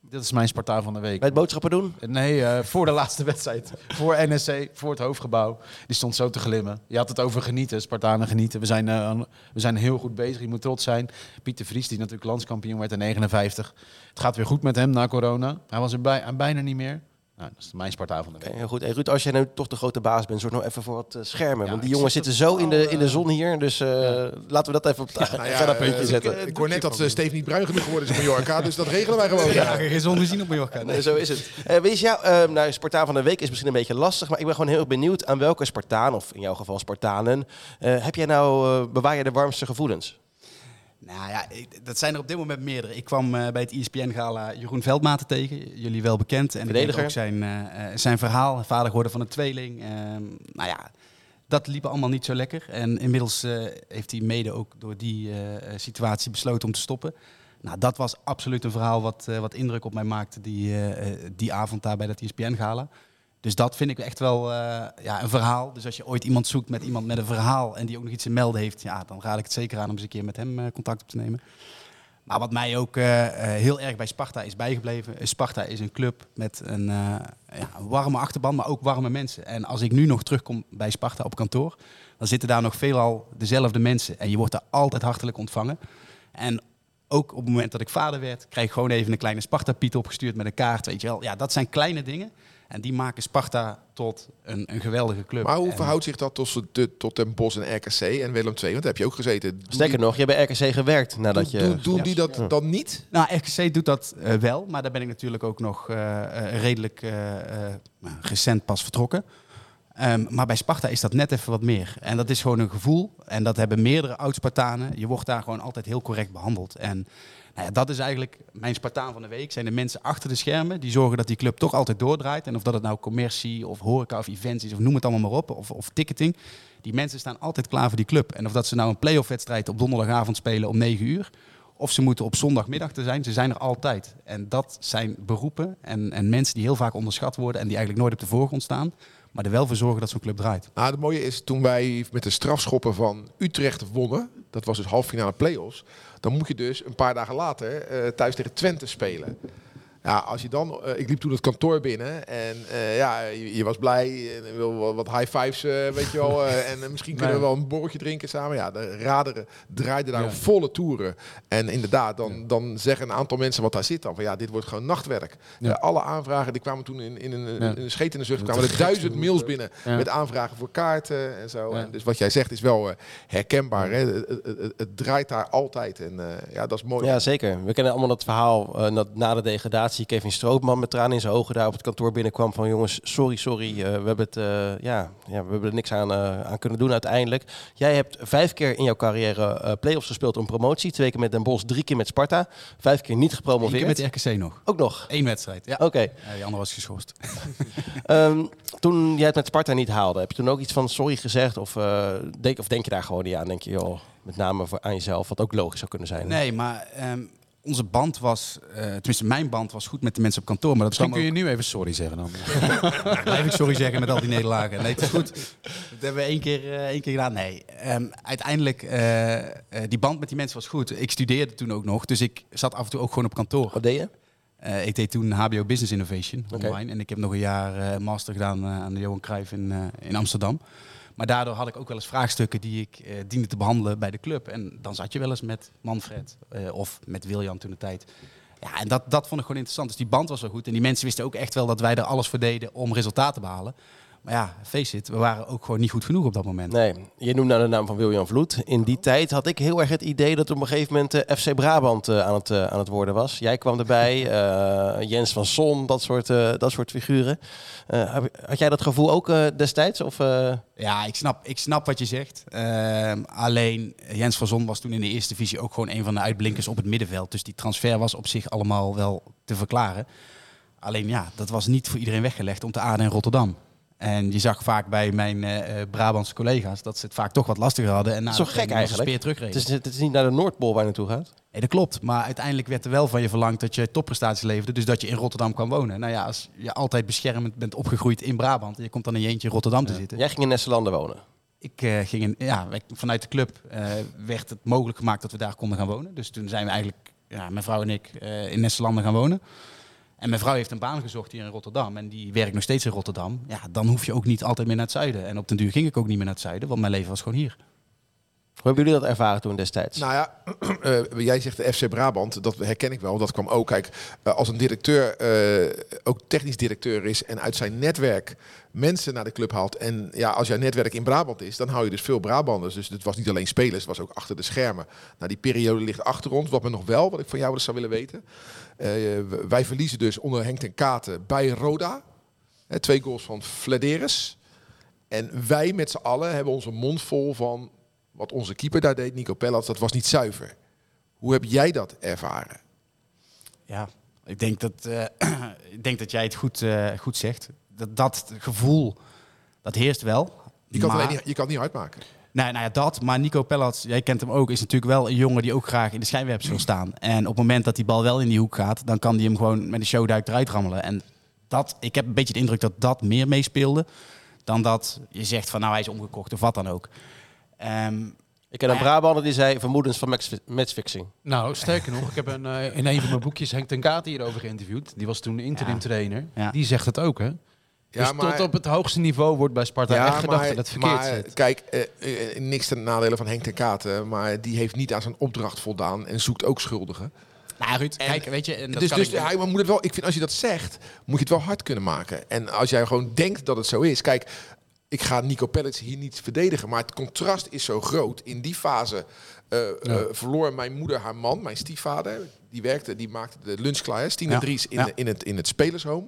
Dat is mijn Spartaan van de week. Bij het boodschappen doen? Nee, eh, voor de laatste wedstrijd. Voor NSC, voor het hoofdgebouw. Die stond zo te glimmen. Je had het over genieten, Spartanen genieten. We zijn, eh, we zijn heel goed bezig, je moet trots zijn. Pieter Vries, die natuurlijk landskampioen werd in 59. Het gaat weer goed met hem na corona. Hij was er bij, bijna niet meer. Nou, dat is mijn Sparta van de week. Oké, heel goed. Hey, Ruud, als jij nu toch de grote baas bent, zorg nog even voor wat eh, schermen. Ja, want die jongens zit zitten zo in de, in de eh, zon hier. Dus eh, laten we dat even op het Nou ja, puntje zetten. Ik, ik hoor net dat uh, Steve niet bruin genoeg geworden is in Mallorca, dus dat regelen wij gewoon. Ja, geen zon gezien op Mallorca. Nee, zo is het. Eh wees jou, eh nou, Spartaan van de Week is misschien een beetje lastig, maar ik ben gewoon heel erg benieuwd aan welke Spartaan, of in jouw geval Spartanen, eh, heb jij nou, bewaar je de warmste gevoelens? Nou ja, ik- dat zijn er op dit moment meerdere. Ik kwam eh, bij het ESPN-gala Jeroen Veldmaten tegen, jullie wel bekend. En Verdediger. ook zijn, eh, eh, zijn verhaal, vader geworden van een tweeling. Ehm, nou ja, dat liep allemaal niet zo lekker. En inmiddels heeft hij mede ook door die situatie besloten om te stoppen. Nou, dat was absoluut een verhaal wat, wat indruk op mij maakte die, die avond daar bij dat ESPN-gala. Dus dat vind ik echt wel eh, ja, een verhaal. Dus als je ooit iemand zoekt met iemand met een verhaal en die ook nog iets te melden heeft, ja, dan raad ik het zeker aan om eens een keer met hem eh, contact op te nemen. Maar wat mij ook eh, heel erg bij Sparta is bijgebleven, Sparta is een club met een, ja, warme achterban, maar ook warme mensen. En als ik nu nog terugkom bij Sparta op kantoor, dan zitten daar nog veelal dezelfde mensen. En je wordt daar altijd hartelijk ontvangen. En ook op het moment dat ik vader werd, kreeg ik gewoon even een kleine Sparta-piet opgestuurd met een kaart. Weet je wel. Ja, dat zijn kleine dingen. En die maken Sparta tot een, een geweldige club. Maar hoe En- verhoudt zich dat tot, de, tot Den Bosch en RKC en Willem II? Want daar heb je ook gezeten. Sterker die- nog, je hebt bij RKC gewerkt nadat je... doen, doen, doen Ja. die dat dan niet? Nou, RKC doet dat eh, wel, maar daar ben ik natuurlijk ook nog eh, eh, redelijk eh, eh, nou, recent pas vertrokken. Ehm, maar bij Sparta is dat net even wat meer. En dat is gewoon een gevoel. En dat hebben meerdere oud-Spartanen. Je wordt daar gewoon altijd heel correct behandeld. En nou ja, dat is eigenlijk mijn Spartaan van de week. Zijn de mensen achter de schermen die zorgen dat die club toch altijd doordraait. En of dat het nou commercie of horeca of events is of noem het allemaal maar op. Of, of ticketing. Die mensen staan altijd klaar voor die club. En of dat ze nou een play-off wedstrijd op donderdagavond spelen om 9 uur. Of ze moeten op zondagmiddag er zijn. Ze zijn er altijd. En dat zijn beroepen en, en mensen die heel vaak onderschat worden. En die eigenlijk nooit op de voorgrond staan. Maar er wel voor zorgen dat zo'n club draait. Nou, het mooie is, toen wij met de strafschoppen van Utrecht wonnen, dat was dus halffinale play-offs, dan moet je dus een paar dagen later eh, thuis tegen Twente spelen. Ja, als je dan, eh, ik liep toen het kantoor binnen en eh, ja, je, je was blij en wil wat, wat high fives, eh, weet je wel, *laughs* eh, en misschien kunnen we wel een borreltje drinken samen. Ja, de raderen draaiden daar Ja. volle toeren. En inderdaad, dan, dan zeggen een aantal mensen wat daar zit dan, van ja, dit wordt gewoon nachtwerk. Ja. Alle aanvragen, die kwamen toen in, in een, Ja. in een scheet in de zucht, kwamen er duizend mails binnen Ja. met aanvragen voor kaarten en zo. Ja. En dus wat jij zegt is wel herkenbaar. Hè? Het, het- het- het draait daar altijd en eh, ja, dat is mooi. Ja, zeker. We kennen allemaal dat verhaal eh, dat na de degradatie Kevin Stroopman met tranen in zijn ogen daar op het kantoor binnenkwam van jongens, sorry, sorry, eh, we, hebben het, eh, ja, ja, we hebben er niks aan, eh, aan kunnen doen uiteindelijk. Jij hebt vijf keer in jouw carrière play-offs gespeeld om promotie. Twee keer met Den Bosch, drie keer met Sparta. Vijf keer niet Eén keer gepromoveerd. met de RKC nog. Ook nog. Eén wedstrijd. Ja. Oké. Ja, die andere was geschorst. *laughs* Ehm, toen jij het met Sparta niet haalde, heb je toen ook iets van sorry gezegd? Of, denk, of denk je daar gewoon niet aan? Denk je, joh, met name voor, aan jezelf, wat ook logisch zou kunnen zijn. Nee, maar ehm, onze band was, eh, tenminste mijn band was goed met de mensen op kantoor. Maar dat Misschien kun je nu even sorry zeggen *laughs* dan. blijf ik sorry zeggen met al die nederlagen. Nee, het is goed. Dat hebben we één keer, eh, één keer gedaan. Nee, ehm, uiteindelijk, eh, eh, die band met die mensen was goed. Ik studeerde toen ook nog, dus ik zat af en toe ook gewoon op kantoor. Wat deed je? Eh, ik deed toen HBO Business Innovation online. En ik heb nog een jaar master gedaan eh, aan de Johan Cruijff in, eh, in Amsterdam. Maar daardoor had ik ook wel eens vraagstukken die ik eh, diende te behandelen bij de club. En dan zat je wel eens met Manfred eh, of met Wiljan toen de tijd. Ja, en dat, dat vond ik gewoon interessant. Dus die band was wel goed. En die mensen wisten ook echt wel dat wij er alles voor deden om resultaten te behalen. Maar ja, face it, we waren ook gewoon niet goed genoeg op dat moment. Nee, je noemde nou de naam van William Vloed. In die tijd had ik heel erg het idee dat op een gegeven moment eh, FC Brabant eh, aan, het, eh, aan het worden was. Jij kwam erbij, *laughs* Jens van Son, dat soort, dat soort figuren. Had jij dat gevoel ook destijds? Of, Ja, ik snap, ik snap wat je zegt. Ehm, alleen Jens van Zon was toen in de eerste divisie ook gewoon een van de uitblinkers op het middenveld. Dus die transfer was op zich allemaal wel te verklaren. Alleen ja, dat was niet voor iedereen weggelegd om te aarden in Rotterdam. En je zag vaak bij mijn eh, Brabantse collega's dat ze het vaak toch wat lastiger hadden. En na toch gek eigenlijk? speer het, is, het is niet naar de Noordpool waar je naartoe gaat. Nee, dat klopt. Maar uiteindelijk werd er wel van je verlangd dat je topprestaties leverde. Dus dat je in Rotterdam kan wonen. Nou ja, als je altijd beschermend bent opgegroeid in Brabant. En je komt dan in je eentje in Rotterdam te zitten. Jij ging in Nesselanden wonen. Ik eh, ging in, ja, vanuit de club eh, werd het mogelijk gemaakt dat we daar konden gaan wonen. Dus toen zijn we eigenlijk, ja, mijn vrouw en ik, in Nesselanden gaan wonen. En mijn vrouw heeft een baan gezocht hier in Rotterdam. En die werkt nog steeds in Rotterdam. Ja, dan hoef je ook niet altijd meer naar het zuiden. En op den duur ging ik ook niet meer naar het zuiden, want mijn leven was gewoon hier. Hoe hebben jullie dat ervaren toen destijds? Nou ja, *clears throat* eh, jij zegt de FC Brabant, dat herken ik wel. Dat kwam ook, kijk, eh, als een directeur eh, ook technisch directeur is en uit zijn netwerk mensen naar de club haalt. En ja, als jouw netwerk in Brabant is, dan hou je dus veel Brabanders. Dus het was niet alleen spelers, het was ook achter de schermen. Nou, die periode ligt achter ons. Wat me nog wel, wat ik van jou dus zou willen weten. Eh, wij verliezen dus onder Henk ten Katen bij Roda. Hè, twee goals van Flederis. En wij met z'n allen hebben onze mond vol van wat onze keeper daar deed, Nico Pellats, dat was niet zuiver. Hoe heb jij dat ervaren? Ja, ik denk dat, eh, *clears throat* ik denk dat jij het goed, eh, goed zegt. Dat, dat gevoel, dat heerst wel. Je kan, Maar- alleen niet, je kan het niet hard maken. Nou, nou ja, dat. Maar Nico Pellats, jij kent hem ook, is natuurlijk wel een jongen die ook graag in de schijnwerpers wil staan. En op het moment dat die bal wel in die hoek gaat, dan kan hij hem gewoon met een showduik eruit rammelen. En dat, ik heb een beetje de indruk dat dat meer meespeelde dan dat je zegt van nou hij is omgekocht of wat dan ook. Ehm, Ik ken een Brabander die zei vermoedens van match- matchfixing. Nou, sterker nog, ik heb een, eh, in een van mijn boekjes Henk ten Kaat hierover geïnterviewd. Die was toen interim Ja. trainer. Ja. Die zegt het ook, hè? Ja, dus tot op het hoogste niveau wordt bij Sparta echt gedacht dat het verkeerd maar, zit. Kijk, eh, eh, niks ten nadele van Henk ten Katen, maar die heeft niet aan zijn opdracht voldaan en zoekt ook schuldigen. nou Ruud, kijk, weet je, en dat dus kan dus ik- hij moet het wel, ik vind als je dat zegt, moet je het wel hard kunnen maken. En als jij gewoon denkt dat het zo is, kijk, ik ga Nico Pellets hier niet verdedigen, maar het contrast is zo groot. In die fase eh, verloor mijn moeder haar man, mijn stiefvader. Die werkte, die maakte de lunch klaar, hè, Stine Ja, Dries, in, ja. in, het, in het spelershome.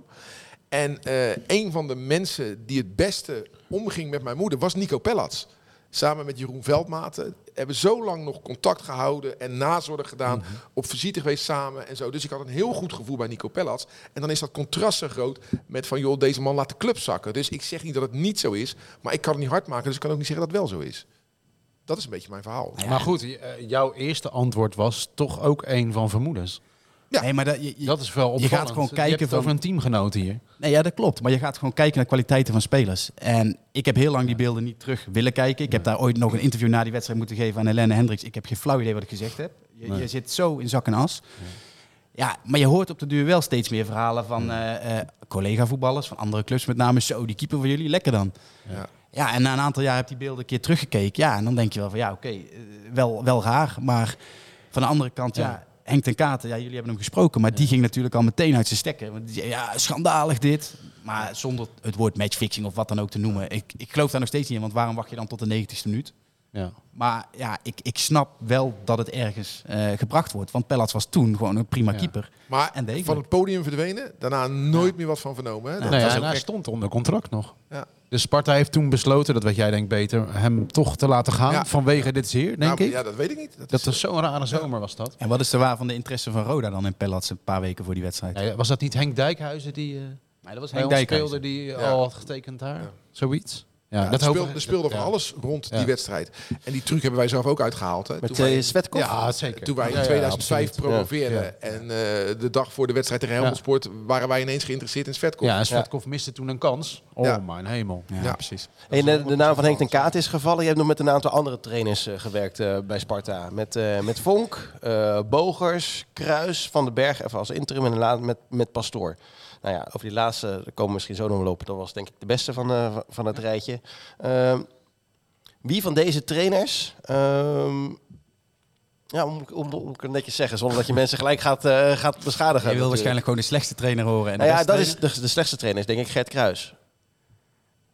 En eh, een van de mensen die het beste omging met mijn moeder was Nico Pellats. Samen met Jeroen Veldmaten hebben zo lang nog contact gehouden en nazorg gedaan. Mhm. Op visite geweest samen en zo. Dus ik had een heel goed gevoel bij Nico Pellats. En dan is dat contrast zo groot met van joh, deze man laat de club zakken. Dus ik zeg niet dat het niet zo is, maar ik kan het niet hard maken. Dus ik kan ook niet zeggen dat het wel zo is. Dat is een beetje mijn verhaal. Maar goed, eh, jouw eerste antwoord was toch ook een van vermoedens. Ja. Nee, maar dat, je, je- Dat is wel je opvallend. gaat gewoon Je kijken hebt het van- over een teamgenoot hier. Nee, ja, dat klopt. Maar je gaat gewoon kijken naar kwaliteiten van spelers. En ik heb heel lang die beelden niet terug willen kijken. Ik heb daar ooit nog een interview na die wedstrijd moeten geven aan Helene Hendricks. Ik heb geen flauw idee wat ik gezegd heb. Je, je zit zo in zak en as. Ja, maar je hoort op de duur wel steeds meer verhalen van eh, eh, collega-voetballers, van andere clubs met name. Zo, die keeper van jullie, lekker dan. Ja. Ja, en na een aantal jaar heb je die beelden een keer teruggekeken. Ja, en dan denk je wel van ja, oké, eh, wel, wel raar. Maar van de andere kant, ja, Henk ten Katen, ja, jullie hebben hem gesproken. Maar die ging natuurlijk al meteen uit zijn stekken. Want die zei, ja, schandalig dit. Maar zonder het woord matchfixing of wat dan ook te noemen. Ik, ik geloof daar nog steeds niet in, want waarom wacht je dan tot de 90ste minuut? Ja. Maar ja, ik, ik snap wel dat het ergens eh, gebracht wordt. Want Pellats was toen gewoon een prima Ja. keeper. Maar En van het podium verdwenen, daarna nooit meer wat van vernomen. Hè? Dat ja, was en ook hij echt- stond onder contract nog. Ja. Dus Sparta heeft toen besloten, dat weet jij denk ik beter, hem toch te laten gaan Ja. vanwege dit zeer, denk Nou, ik. Ja, dat weet ik niet. Dat, Dat is, was zo'n rare zomer was dat. En wat is de waar van de interesse van Roda dan in Pellats een paar weken voor die wedstrijd? Nee, was dat niet Henk Dijkhuizen die eh Nee, dat was bij ons speelde, die Ja. al had getekend daar? Ja. Zoiets? Ja, ja, dat er speelde, er speelde van ja. alles rond Ja. die wedstrijd. En die truc hebben wij zelf ook uitgehaald. Hè? Met Toen wij- uh, Svetkov. Ja, zeker. Toen wij in Ja, ja, 2005 absoluut. promoveerden Ja. en eh, de dag voor de wedstrijd tegen Helmond Sport waren wij ineens geïnteresseerd in Svetkov. Ja, en Svetkov miste toen een kans. Oh, Ja. mijn hemel. Ja, Ja. precies. En de, de naam van Henk ten Kaat is gevallen. Je hebt nog met een aantal andere trainers eh, gewerkt eh, bij Sparta. Met, eh, met Vonk, eh, Bogers, Kruis, Van den Berg, even als interim en la- met, met Pastoor. Nou ja, over die laatste daar komen we misschien zo nog op. Dat was denk ik de beste van, eh, van- het rijtje. Ehm, wie van deze trainers... ehm, ja, hoe moet ik het netjes zeggen, zonder dat je *laughs* mensen gelijk gaat, eh, gaat beschadigen. Je wil natuurlijk. waarschijnlijk gewoon de slechtste trainer horen. En de Nou ja, dat is de, de slechtste trainer, is denk ik Gert Kruis.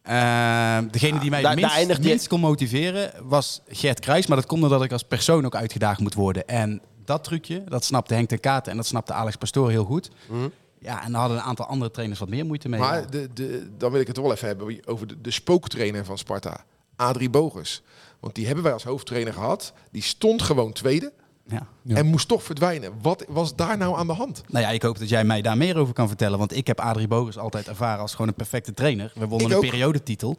Ehm, degene die mij het minst, eindigt die- minst kon motiveren was Gert Kruis. Maar dat komt omdat ik als persoon ook uitgedaagd moet worden. En dat trucje, dat snapte Henk ten Katen en dat snapte Alex Pastoor heel goed. Mhm. Ja, en daar hadden een aantal andere trainers wat meer moeite mee. Maar de, de, dan wil ik het wel even hebben over de, de spooktrainer van Sparta, Adrie Bogers. Want die hebben wij als hoofdtrainer gehad. Die stond gewoon tweede ja. Ja. en moest toch verdwijnen. Wat was daar nou aan de hand? Nou ja, ik hoop dat jij mij daar meer over kan vertellen. Want ik heb Adrie Bogers altijd ervaren als gewoon een perfecte trainer. We wonnen Ik een ook. periodetitel.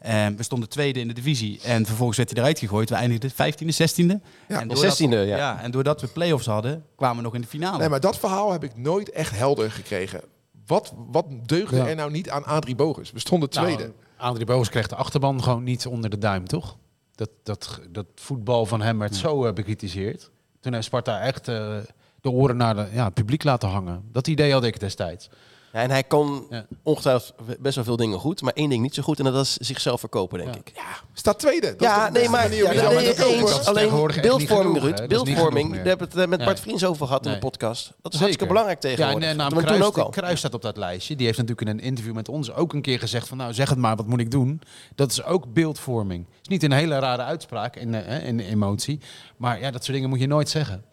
En we stonden tweede in de divisie. En vervolgens werd hij eruit gegooid. We eindigden 15e, 16e. Ja, en de doordat- 16e, ja. En doordat we play-offs hadden, kwamen we nog in de finale. Nee, maar dat verhaal heb ik nooit echt helder gekregen. Wat, wat deugde Ja. er nou niet aan Adrie Bogers? We stonden tweede. Nou, Adrie Boos kreeg de achterban gewoon niet onder de duim, toch? Dat, dat, dat voetbal van hem werd zo eh, bekritiseerd. Toen heeft Sparta echt eh, de oren naar de, ja, het publiek laten hangen. Dat idee had ik destijds. Ja, en hij kon Ja. ongetwijfeld best wel veel dingen goed, maar één ding niet zo goed en dat is zichzelf verkopen, denk Ja. ik. Staat tweede. Dat is ja, de nee, maar ja, nee, te verkopen? eens. Alleen beeldvorming. Ruud. Beeldvorming, daar hebben we het eh, met Ja. Bart Vriends over gehad in de Nee. podcast. Dat is Zeker. hartstikke belangrijk Ja, tegenwoordig. doen we toen Kruis, ook al. Kruis staat op dat lijstje. Die heeft natuurlijk in een interview met ons ook een keer gezegd van... nou, zeg het maar, wat moet ik doen? Dat is ook beeldvorming. Het is niet een hele rare uitspraak in, eh, in emotie. Maar ja, dat soort dingen moet je nooit zeggen.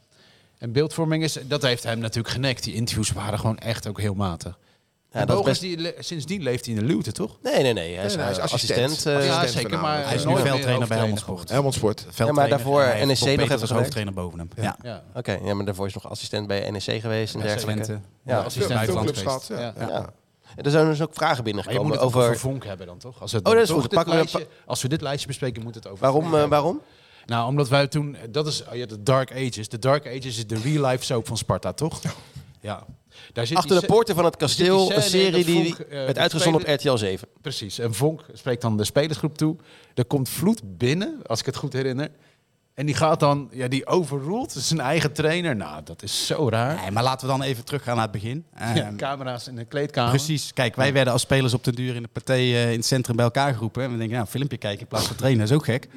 En beeldvorming is... Dat heeft hem natuurlijk genekt. Die interviews waren gewoon echt ook heel matig. Ja, Ja, dat best... die, sindsdien leeft hij in de luwte, toch? Nee, nee, nee. Hij is, Nee, hij is eh, assistent. assistent. eh, Assistent ja, zeker. Maar. Hij is nu veldtrainer bij Helmond Sport. Helmond Sport. Veldtrainer. daarvoor En hij heeft NEC nog even als hoofdtrainer boven hem. Ja. Ja. Oké, ja, maar daarvoor is nog assistent bij NEC geweest en Ja, dergelijke. Ja. Ja, assistent clubs gehad. Ja. Ja. Ja. Er zijn dus ook vragen Maar je binnengekomen moet het over... Vonk hebben dan, toch? Als, het Oh, dat is goed. Pakken we- als we dit lijstje bespreken, moet het over Waarom? Eh, hebben. waarom? Nou, omdat wij toen... Dat is oh ja, de Dark Ages. De Dark Ages is de real-life soap van Sparta, toch? Ja. Daar zit Achter de se- poorten van het kasteel, een serie die Vonk, eh, werd de uitgezonden op RTL 7. Precies. En Vonk spreekt dan de spelersgroep toe. Er komt Vloed binnen, als ik het goed herinner. En die gaat dan... Ja, die overruled zijn eigen trainer. Nou, dat is zo raar. Nee, maar laten we dan even teruggaan naar het begin. *laughs* Ja, Ehm, camera's in de kleedkamer. Precies. Kijk, wij werden als spelers op de duur in de partij eh, in het centrum bij elkaar geroepen. En we denken, nou, een filmpje kijken in plaats van trainen, dat is ook gek.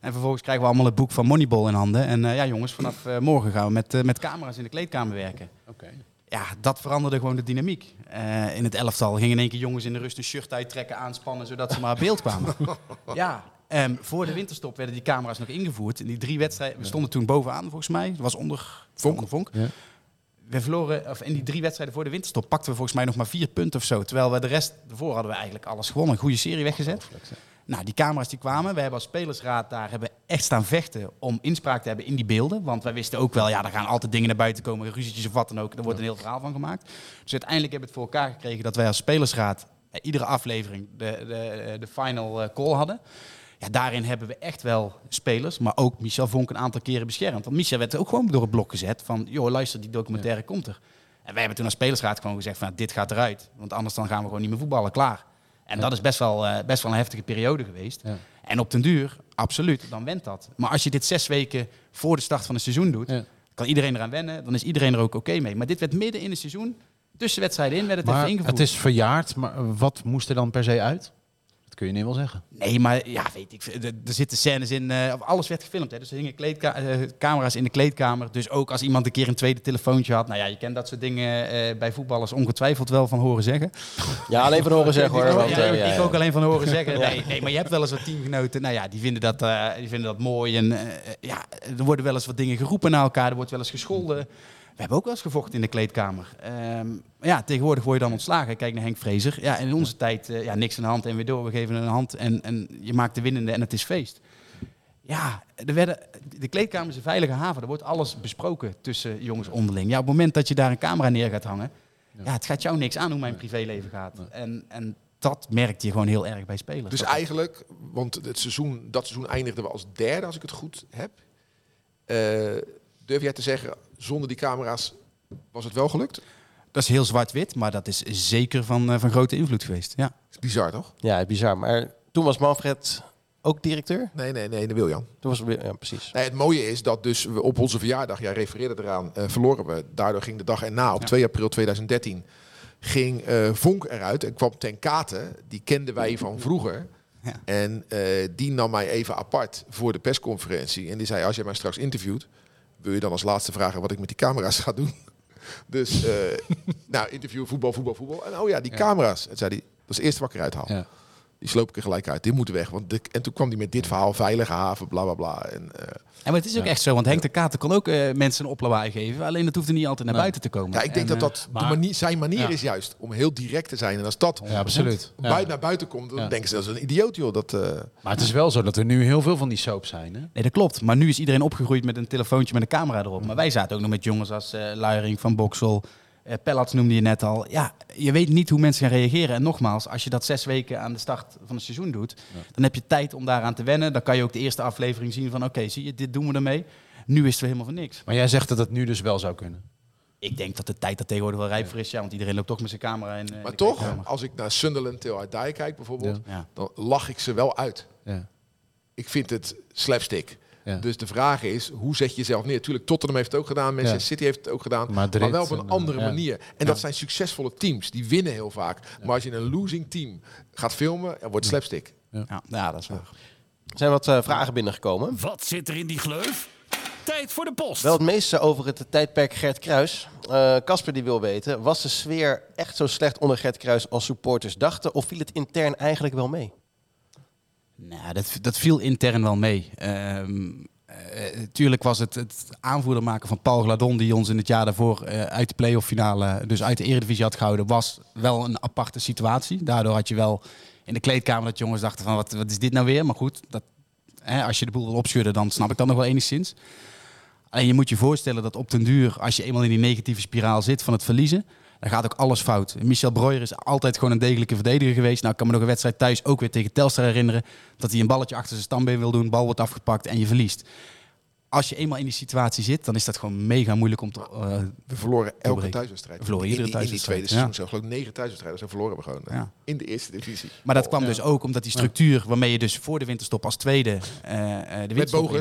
En vervolgens krijgen we allemaal het boek van Moneyball in handen. En eh, ja, jongens, vanaf morgen gaan we met, met camera's in de kleedkamer werken. Oké. Ja, dat veranderde gewoon de dynamiek. Eh, in het elftal gingen in één keer jongens in de rust een shirt uittrekken, aanspannen, zodat ze maar beeld kwamen. *laughs* ja, ehm, voor de winterstop werden die camera's nog ingevoerd. In die drie wedstrijden, we stonden toen bovenaan volgens mij. Dat was onder Vonk. Onder Vonk. Ja. We verloren, of in die drie wedstrijden voor de winterstop pakten we volgens mij nog maar vier punten of zo. Terwijl we de rest, daarvoor hadden we eigenlijk alles gewonnen. Een goede serie weggezet. Nou, die camera's die kwamen. We hebben als spelersraad daar hebben echt staan vechten om inspraak te hebben in die beelden. Want wij wisten ook wel, ja, er gaan altijd dingen naar buiten komen, ruzietjes of wat dan ook. Er wordt een heel verhaal van gemaakt. Dus uiteindelijk hebben we het voor elkaar gekregen dat wij als spelersraad eh, iedere aflevering de, de, de final eh, call hadden. Ja, daarin hebben we echt wel spelers, maar ook Michel Vonk een aantal keren beschermd. Want Michel werd ook gewoon door het blok gezet van, joh, luister, die documentaire komt er. En wij hebben toen als spelersraad gewoon gezegd van, dit gaat eruit. Want anders dan gaan we gewoon niet meer voetballen, klaar. En dat is best wel, eh, best wel een heftige periode geweest. Ja. En op den duur, absoluut, dan went dat. Maar als je dit zes weken voor de start van het seizoen doet, Ja. kan iedereen eraan wennen. Dan is iedereen er ook oké mee. Maar dit werd midden in het seizoen, tussen wedstrijden in, werd het Maar even ingevoerd. het is verjaard, maar wat moest er dan per se uit? Dat kun je niet wel zeggen. Nee, maar ja, weet ik. Er, zitten scènes in. eh, of alles werd gefilmd. Hè. Dus er hingen kleedka- eh, camera's in de kleedkamer. Dus ook als iemand een keer een tweede telefoontje had. Nou ja, je kent dat soort dingen eh, bij voetballers ongetwijfeld wel van horen zeggen. Ja, alleen van horen zeggen hoor. Want, ja, ik ook alleen van horen zeggen. *laughs* Nee, nee, maar je hebt wel eens wat teamgenoten. Nou ja, die vinden dat, eh, die vinden dat mooi. En ja, er worden wel eens wat dingen geroepen naar elkaar. Er wordt wel eens gescholden. We hebben ook wel eens gevochten in de kleedkamer. Maar ja, tegenwoordig word je dan ontslagen. Kijk naar Henk Vrezer. Ja, in onze tijd, eh, ja, niks aan de hand en weer door. We geven een hand en, en je maakt de winnende en het is feest. Ja, er werden, de kleedkamer is een veilige haven. Er wordt alles besproken tussen jongens onderling. Ja, op het moment dat je daar een camera neer gaat hangen... Ja, het gaat jou niks aan hoe mijn privéleven gaat. En, en dat merkte je gewoon heel erg bij spelers. Dus eigenlijk, want het seizoen, dat seizoen eindigden we als derde, als ik het goed heb. Eh, durf jij te zeggen, zonder die camera's was het wel gelukt? Dat is heel zwart-wit, maar dat is zeker van, eh, van grote invloed geweest. Ja. is bizar, toch? Ja, bizar. Maar toen was Manfred ook directeur? Nee, nee, nee, de Wiljan. Toen was ja, precies. Nee, het mooie is dat dus we op onze verjaardag, jij refereerde eraan, eh, verloren we. Daardoor ging de dag erna, op Ja. 2 april 2013, ging eh, Vonk eruit en kwam ten Kate. Die kenden wij van vroeger. Ja. En eh, die nam mij even apart voor de persconferentie. En die zei, als jij mij straks interviewt, wil je dan als laatste vragen wat ik met die camera's ga doen? *laughs* Dus, eh, *laughs* nou, interview, voetbal, voetbal, voetbal. En oh ja, die camera's. En zei hij, dat is het eerste wat ik eruit haal. Ja. Die sloop ik er gelijk uit. Dit moet weg. Want de, en toen kwam hij met dit verhaal, veilige haven, bla bla bla. En, eh, En maar het is ook echt zo, want Henk de Kater kon ook eh, mensen een oplawaai geven. Alleen dat hoefde niet altijd naar Nee. buiten te komen. Ja, ik denk En, dat eh, dat maar- de manier, zijn manier Ja. is juist om heel direct te zijn. En als dat Ja, absoluut. Ja. buiten naar buiten komt, dan Ja. denken ze dat is een idioot, joh. Dat, eh, Maar het is wel zo dat er nu heel veel van die soaps zijn. Hè? Nee, dat klopt. Maar nu is iedereen opgegroeid met een telefoontje met een camera erop. Maar wij zaten ook nog met jongens als eh Luiering van Boksel. Eh Pellats noemde je net al. Ja, je weet niet hoe mensen gaan reageren. En nogmaals, als je dat zes weken aan de start van het seizoen doet, dan heb je tijd om daaraan te wennen. Dan kan je ook de eerste aflevering zien van, oké, zie je, dit doen we ermee. Nu is het weer helemaal voor niks. Maar jij zegt dat het nu dus wel zou kunnen. Ik denk dat de tijd er tegenwoordig wel rijp voor is. Ja, want iedereen loopt toch met zijn camera. In, eh, in maar toch, als ik naar Sunderland Till I Die kijk bijvoorbeeld, Ja. dan lach ik ze wel uit. Ja. Ik vind het slapstick. Ja. Dus de vraag is, hoe zet je jezelf neer? Tuurlijk, Tottenham heeft het ook gedaan, Manchester Ja. City heeft het ook gedaan. Madrid maar wel op een en, andere manier. En dat zijn succesvolle teams, die winnen heel vaak. Maar als je een losing team gaat filmen, dan wordt het slapstick. Ja, ja, dat is waar. Er zijn wat eh, vragen binnengekomen. Wat zit er in die gleuf? Tijd voor de post. Wel het meeste over het tijdperk Gert Kruis. Eh, Casper die wil weten, was de sfeer echt zo slecht onder Gert Kruis als supporters dachten? Of viel het intern eigenlijk wel mee? Nou, dat, dat viel intern wel mee. Eh, tuurlijk was het het aanvoerder maken van Paul Gladon, die ons in het jaar daarvoor eh, uit de play-off finale, dus uit de Eredivisie had gehouden, was wel een aparte situatie. Daardoor had je wel in de kleedkamer dat jongens dachten van wat, wat is dit nou weer? Maar goed, dat, hè, als je de boel wil opschudden, dan snap ik dat nog wel enigszins. Alleen je moet je voorstellen dat op den duur, als je eenmaal in die negatieve spiraal zit van het verliezen, dan gaat ook alles fout. Michel Breuer is altijd gewoon een degelijke verdediger geweest. Nou, ik kan me nog een wedstrijd thuis ook weer tegen Telstar herinneren. Dat hij een balletje achter zijn stambeen wil doen, bal wordt afgepakt en je verliest. Als je eenmaal in die situatie zit, dan is dat gewoon mega moeilijk om te... eh, We verloren elke thuiswedstrijd. We verloren iedere in, in die thuiswedstrijd, tweede ja. seizoen, geloof ik negen thuiswedstrijden, dan verloren we gewoon. Ja. In de eerste divisie. maar dat kwam dus ook omdat die structuur waarmee je dus voor de winterstop als tweede eh, de winterstop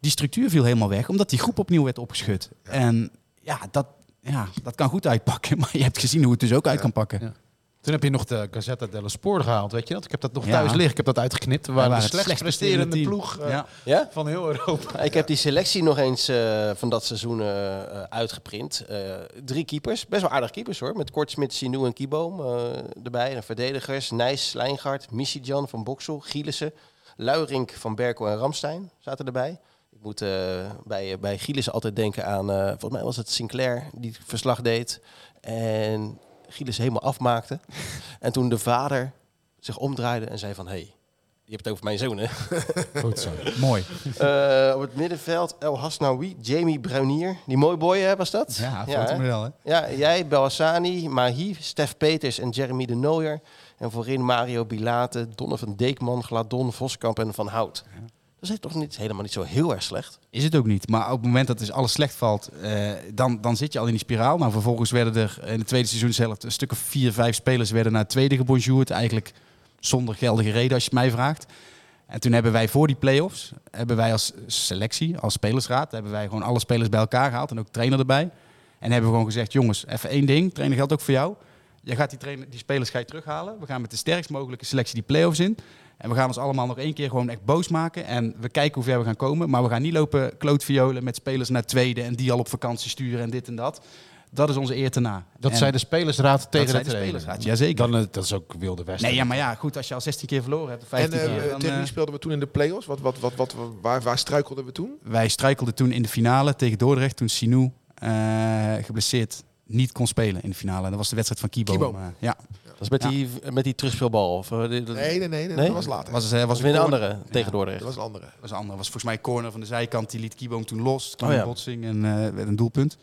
die structuur viel helemaal weg, omdat die groep opnieuw werd opgeschud. En ja dat, ja, dat kan goed uitpakken, *laughs* maar je hebt gezien hoe het dus ook uit kan pakken. Ja. Toen heb je nog de Gazzetta dello Sport gehaald, weet je dat? Ik heb dat nog Ja. thuis liggen. Ik heb dat uitgeknipt. We waren, waren de slechtst slechtst presterende ploeg eh, Ja. Ja? van heel Europa. *laughs* Ik heb die selectie nog eens eh, van dat seizoen eh, uitgeprint. Eh, drie keepers, best wel aardig keepers hoor. Met Kortsmit, Sinou en Kieboom eh, erbij. En verdedigers, Nijs, Lijngaard, Missijan van Boksel, Gielissen, Luirink van Berkel en Ramstein zaten erbij. Moet eh, bij, bij Gielissen altijd denken aan, eh, volgens mij was het Sinclair die het verslag deed. En Gielissen helemaal afmaakte. *laughs* en toen de vader zich omdraaide en zei van... Hé, hey, je hebt het over mijn zoon hè? *laughs* Goed zo. *laughs* Mooi. Eh, op het middenveld El Hasnaoui, Jamie Brunier. Die mooi boy hè, was dat? Ja, ja, hè? fotomodel hè? ja, jij, Belhassani, Mahi, Stef Peters en Jeremy de Nooier. En voorin Mario Bilate, Donovan Deekman, Gladon, Voskamp en Van Hout. Dat is toch niet, helemaal niet zo heel erg slecht. Is het ook niet. Maar op het moment dat dus alles slecht valt, eh, dan, dan zit je al in die spiraal. Nou, vervolgens werden er in het tweede seizoen zelf een stuk of vier, vijf spelers werden naar het tweede gebonjourd. Eigenlijk zonder geldige reden, als je het mij vraagt. En toen hebben wij voor die play-offs, hebben wij als selectie, als spelersraad, hebben wij gewoon alle spelers bij elkaar gehaald en ook trainer erbij. En hebben we gewoon gezegd, jongens, even één ding, trainer geldt ook voor jou. Je gaat die, trainer, die spelers ga je terughalen. We gaan met de sterkst mogelijke selectie die play-offs in. En we gaan ons allemaal nog één keer gewoon echt boos maken. En we kijken hoe ver we gaan komen. Maar we gaan niet lopen klootviolen met spelers naar tweede en die al op vakantie sturen en dit en dat. Dat is onze eer te na. Dat En zei de spelersraad tegen zei de de spelersraad, jazeker. Dan, eh, dat is ook wilde westen. Nee, ja, maar ja, goed, als je al 16 keer verloren hebt, of En 15 eh, keer. dan, tegen wie eh, speelden we toen in de play-offs? Wat, wat, wat, wat, waar, waar struikelden we toen? wij struikelden toen in de finale tegen Dordrecht, toen Sinou eh, geblesseerd niet kon spelen in de finale. Dat was de wedstrijd van Kibo. Maar, ja, Dat is met, Ja. die, met die terugspeelbal. Of, eh, Nee, nee, nee, nee, Nee? dat was later. was, eh, was was een weer een andere tegen Dordrecht. dat was een andere. was een ander. was volgens mij een corner van de zijkant. Die liet Kieboom toen los. Kwam Oh een ja. botsing en eh, werd een doelpunt.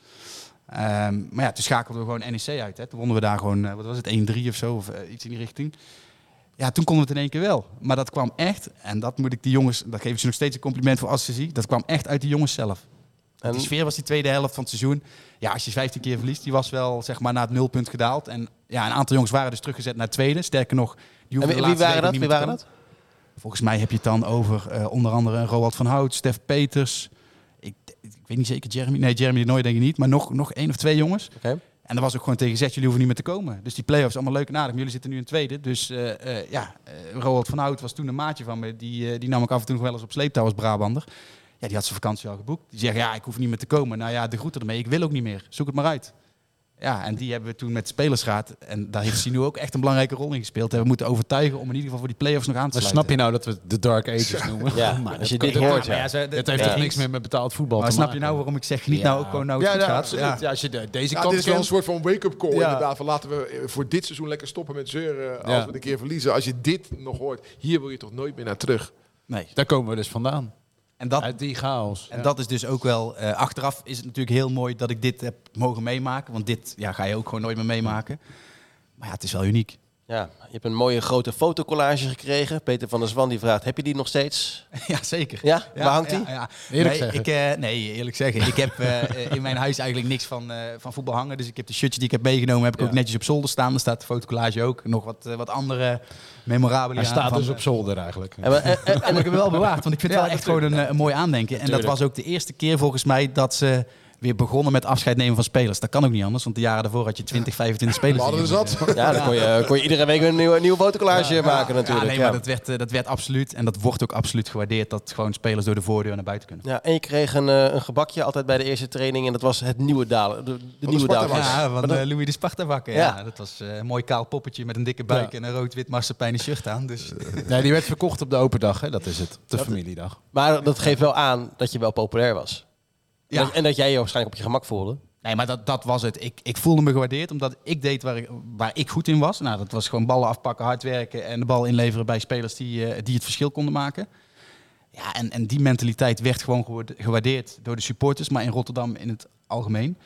Ehm, maar ja, toen schakelden we gewoon NEC uit. Hè. Toen wonnen we daar gewoon, wat was het, 1-3 of zo, of iets in die richting. Ja, toen konden we het in één keer wel. Maar dat kwam echt, en dat moet ik die jongens, dat geef ik ze nog steeds een compliment voor als ze zie. Dat kwam echt uit de jongens zelf. En- die sfeer was die tweede helft van het seizoen. Ja, als je 15 keer verliest, die was wel zeg maar naar het nulpunt gedaald. En ja, een aantal jongens waren dus teruggezet naar tweede. Sterker nog, die En wie, waren dat? Wie waren dat? Volgens mij heb je het dan over eh, onder andere Roald van Hout, Stef Peters. Ik, ik weet niet zeker, Jeremy. Nee, Jeremy de Nooy denk ik niet. Maar nog, nog één of twee jongens. Oké. En er was ook gewoon tegen gezegd, jullie hoeven niet meer te komen. Dus die play-offs, allemaal leuk en aardig. Maar jullie zitten nu in tweede. Dus eh, eh, ja, Roald van Hout was toen een maatje van me. Die, die nam ik af en toe nog wel eens op sleeptouw als Brabander. Ja, die had zijn vakantie al geboekt. Die zegt, ja, ik hoef niet meer te komen. Nou ja, de groeten ermee. Ik wil ook niet meer. Zoek het maar uit. Ja, en die hebben we toen met de spelersraad. En daar heeft Sinu ook echt een belangrijke rol in gespeeld. Hebben we moeten overtuigen om in ieder geval voor die play-offs nog aan te Maar sluiten. snap je nou dat we de Dark Ages noemen? Ja, Maar *laughs* als je dat dit hoort, maar ja. Het heeft Ja. toch niks meer met betaald voetbal Maar te snap maken? je nou waarom ik zeg, niet Ja. nou ook gewoon nou het Ja, gaat? absoluut. Ja. als je de, deze kant dit is wel een soort van wake-up call inderdaad. Van laten we eh, voor dit seizoen lekker stoppen met zeuren als we een keer verliezen. Als je dit nog hoort, hier wil je toch nooit meer naar terug. Nee. Daar komen we dus vandaan. En dat, Uit die chaos. En dat is dus ook wel, eh, achteraf is het natuurlijk heel mooi dat ik dit heb mogen meemaken. Want dit ja, ga je ook gewoon nooit meer meemaken. Maar ja, het is wel uniek. Ja, je hebt een mooie grote fotocollage gekregen. Peter van der Zwan die vraagt, heb je die nog steeds? *laughs* Ja, zeker. Ja? Waar hangt die? Ja, ja. Eerlijk nee, zeggen. Ik, eh, nee, eerlijk zeggen. Ik heb eh, in mijn huis eigenlijk niks van, eh, van voetbal hangen. Dus ik heb de shirtjes die ik heb meegenomen, heb ik Ja. ook netjes op zolder staan. Daar staat de fotocollage ook. Nog wat, wat andere memorabele Hij staat dus op zolder eigenlijk. En, en, en- En ik heb hem wel bewaard, want ik vind het wel echt gewoon een, een mooi aandenken. En dat was ook de eerste keer volgens mij dat ze weer begonnen met afscheid nemen van spelers. Dat kan ook niet anders, want de jaren daarvoor had je 20, 25 We spelers. hadden die- zat. ja, dan kon je, kon je iedere week een nieuwe, nieuwe fotocollage maken natuurlijk. Ja, nee, Ja, maar dat werd, eh, dat werd absoluut en dat wordt ook absoluut gewaardeerd dat gewoon spelers door de voordeur naar buiten kunnen. Ja, en je kreeg een, eh, een gebakje altijd bij de eerste training en dat was het nieuwe dalen. De, de nieuwe Sparta dalen. was. Ja, van dat- eh, Louis de Sparta-bakker. Ja. Ja. dat was een mooi kaal poppetje met een dikke buik Ja. en een rood-wit marsepeinen shirt aan. Dus *laughs* Nee, die werd verkocht op de open dag, hè? dat is het. De familiedag. Maar dat geeft wel aan dat je wel populair was. En Ja. dat- En dat jij je waarschijnlijk op je gemak voelde. Nee, maar dat, dat was het. Ik, ik voelde me gewaardeerd omdat ik deed waar ik, waar ik goed in was. Nou, dat was gewoon ballen afpakken, hard werken en de bal inleveren bij spelers die, eh, die het verschil konden maken. Ja, en, en die mentaliteit werd gewoon gewaarde- gewaardeerd door de supporters, maar in Rotterdam in het algemeen.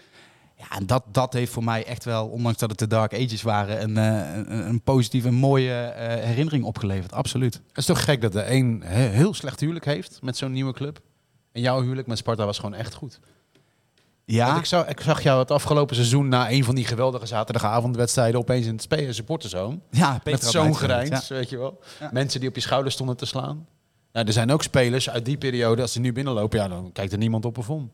Ja, en dat, dat heeft voor mij echt wel, ondanks dat het de Dark Ages waren, een, eh, een, een positieve, mooie eh, herinnering opgeleverd. Absoluut. Het is toch gek dat de een he- heel slecht huwelijk heeft met zo'n nieuwe club. En jouw huwelijk met Sparta was gewoon echt goed. Ja, Want ik, zag, ik zag jou het afgelopen seizoen na een van die geweldige zaterdagavondwedstrijden opeens in het spe- supporterzoon. ja Met Peter had zo'n ja. weet je wel. Ja. Mensen die op je schouder stonden te slaan. Nou, er zijn ook spelers uit die periode, als ze nu binnenlopen, ja, dan kijkt er niemand op of om.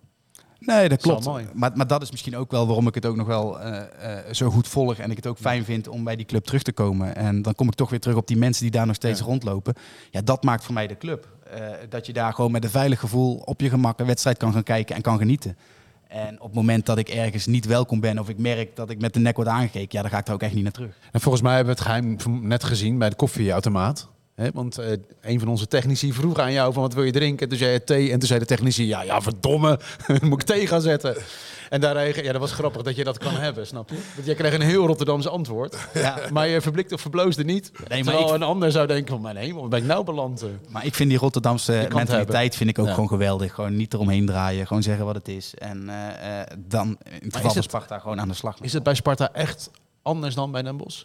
Nee, dat klopt. mooi. Maar, maar dat is misschien ook wel waarom ik het ook nog wel eh, eh, zo goed volg. En ik het ook fijn vind om bij die club terug te komen. En dan kom ik toch weer terug op die mensen die daar nog steeds Ja. rondlopen. Ja, dat maakt voor mij de club. Eh, dat je daar gewoon met een veilig gevoel op je gemak een wedstrijd kan gaan kijken en kan genieten. En op het moment dat ik ergens niet welkom ben of ik merk dat ik met de nek word aangekeken, ja, dan ga ik er ook echt niet naar terug. En volgens mij hebben we het geheim net gezien bij de koffieautomaat. Want eh, een van onze technici vroeg aan jou van wat wil je drinken? Toen zei je thee en toen zei de technici ja, ja verdomme, *laughs* moet ik thee gaan zetten? En daar reageerde, ja dat was grappig dat je dat kan hebben, snap je? Want jij kreeg een heel Rotterdamse antwoord. Ja. Maar je verblikte of verbloosde niet. Nee, maar ik- een ander zou denken van mijn hemel, ben ik nou beland? Maar ik vind die Rotterdamse mentaliteit hebben. vind ik ook Ja. gewoon geweldig. Gewoon niet eromheen draaien, gewoon zeggen wat het is. En eh, eh, dan in het geval van Sparta gewoon aan de slag. Is het bij Sparta echt anders dan bij Den Bosch?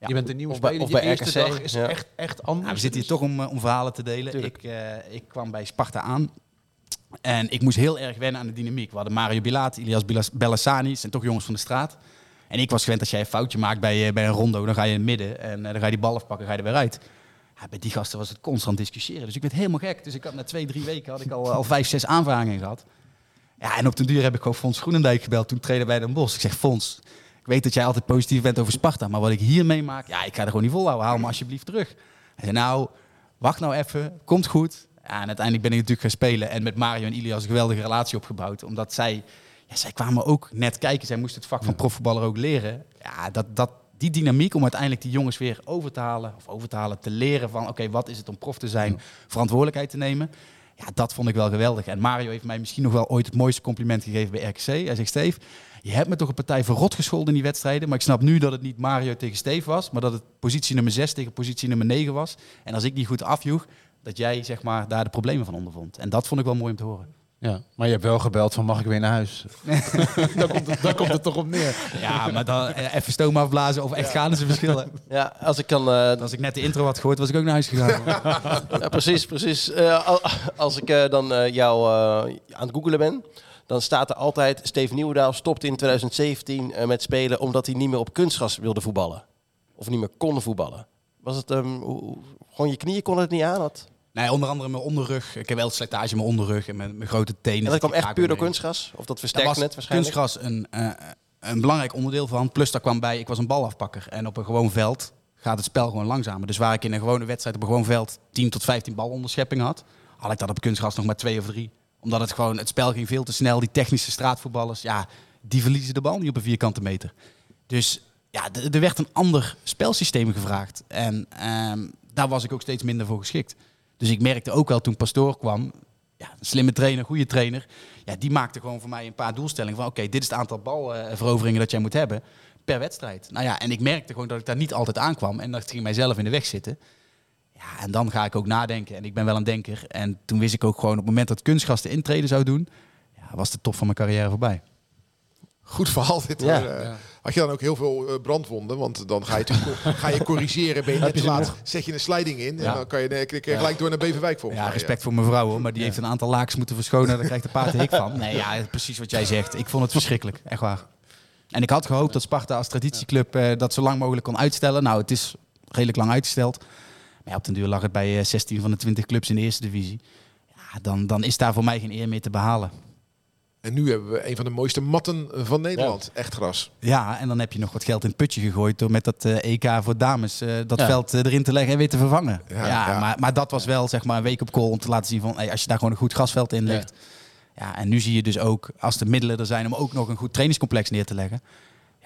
Ja. Je bent een nieuwe Of bij- speler, of eerste RKC, dag is ja. echt, echt anders. Nou, we zitten hier Dus- toch om, eh, om verhalen te delen. Tuurlijk. Ik, eh, ik kwam bij Sparta aan. En ik moest heel erg wennen aan de dynamiek. We hadden Mario Bilati, Ilias Bellassani. Het zijn toch jongens van de straat. En ik was gewend als jij een foutje maakt bij, eh, bij een rondo, dan ga je in het midden. En dan ga je die bal afpakken, ga je er weer uit. Ja, bij die gasten was het constant discussiëren. Dus ik werd helemaal gek. Dus ik had na twee, drie weken had ik al, al vijf, zes aanvragingen gehad. Ja, en op den duur heb ik gewoon Fons Groenendijk gebeld. Toen trainde bij Den Bosch. Ik zeg, Fons, weet dat jij altijd positief bent over Sparta. Maar wat ik hier meemaak, ja, ik ga er gewoon niet volhouden. Haal me alsjeblieft terug. Hij zei, nou, wacht nou even. Komt goed. Ja, en uiteindelijk ben ik natuurlijk gaan spelen. En met Mario en Ilias een geweldige relatie opgebouwd. Omdat zij, ja, zij kwamen ook net kijken. Zij moesten het vak van profvoetballer ook leren. Ja, dat, dat, die dynamiek om uiteindelijk die jongens weer over te halen. Of over te halen, te leren van, oké, wat is het om prof te zijn? Verantwoordelijkheid te nemen. Ja, dat vond ik wel geweldig. En Mario heeft mij misschien nog wel ooit het mooiste compliment gegeven bij RKC. Hij zegt, Steve, je hebt me toch een partij verrot gescholden in die wedstrijden. Maar ik snap nu dat het niet Mario tegen Steve was. Maar dat het positie nummer 6 tegen positie nummer 9 was. En als ik niet goed afjoeg, dat jij zeg maar, daar de problemen van ondervond. En dat vond ik wel mooi om te horen. Ja, maar je hebt wel gebeld van mag ik weer naar huis? *laughs* daar, komt het, daar komt het toch op neer. Ja, maar dan eh, even stoom afblazen of echt gaan is een verschil. hè. Ja, als ik kan... eh, Als ik net de intro had gehoord, was ik ook naar huis gegaan. *laughs* Ja, precies, precies. Eh, al- als ik dan eh, jou aan het googelen ben, dan staat er altijd... Steve Nieuwendaal stopte in 2017 eh, met spelen omdat hij niet meer op kunstgras wilde voetballen. Of niet meer kon voetballen. Was het hoe- hoe- gewoon je knieën kon het niet aan? Had? Nee, onder andere mijn onderrug. Ik heb wel slijtage in mijn onderrug en mijn, mijn grote tenen. En dat kwam echt puur door kunstgras? Of dat versterkt net waarschijnlijk? kunstgras een, eh, een belangrijk onderdeel van. Plus daar kwam bij, ik was een balafpakker. En op een gewoon veld gaat het spel gewoon langzamer. Dus waar ik in een gewone wedstrijd op een gewoon veld 10 tot 15 balonderscheppingen had, had ik dat op kunstgras nog maar twee of drie. Omdat het gewoon, het spel ging veel te snel. Die technische straatvoetballers, ja, die verliezen de bal niet op een vierkante meter. Dus ja, er werd een ander spelsysteem gevraagd. En ehm, daar was ik ook steeds minder voor geschikt. Dus ik merkte ook wel toen Pastoor kwam, ja, een slimme trainer, goede trainer. Ja, die maakte gewoon voor mij een paar doelstellingen van oké, dit is het aantal balveroveringen dat jij moet hebben per wedstrijd. Nou ja, en ik merkte gewoon dat ik daar niet altijd aankwam en dat ging mijzelf in de weg zitten. Ja, en dan ga ik ook nadenken en ik ben wel een denker. En toen wist ik ook gewoon op het moment dat kunstgras de intrede zou doen, ja, was de top van mijn carrière voorbij. Goed verhaal dit. Ja. Eh, Had je dan ook heel veel eh, brandwonden? Want dan ga je, *laughs* ga je corrigeren, ben je net je te laat. Zet je een sliding in Ja. en dan kan je, je gelijk door naar Beverwijk volgens Ja, respect voor mevrouw hoor, maar die heeft een aantal lakens moeten verschonen. Daar krijgt de paard de hik van. Nee, ja, precies wat jij zegt. Ik vond het verschrikkelijk, echt waar. En ik had gehoopt dat Sparta als traditieclub eh, dat zo lang mogelijk kon uitstellen. Nou, het is redelijk lang uitgesteld. Maar ja, op den duur lag het bij eh, 16 van de 20 clubs in de eerste divisie. Ja, dan, dan is daar voor mij geen eer meer te behalen. En nu hebben we een van de mooiste matten van Nederland. Echt gras. Ja, en dan heb je nog wat geld in het putje gegooid door met dat eh, EK voor dames eh, dat Ja. veld eh, erin te leggen en weer te vervangen. Ja, Ja, ja. Maar, maar dat was wel zeg maar een week op call om te laten zien van hey, als je daar gewoon een goed grasveld in legt. Ja. en nu zie je dus ook als de middelen er zijn om ook nog een goed trainingscomplex neer te leggen.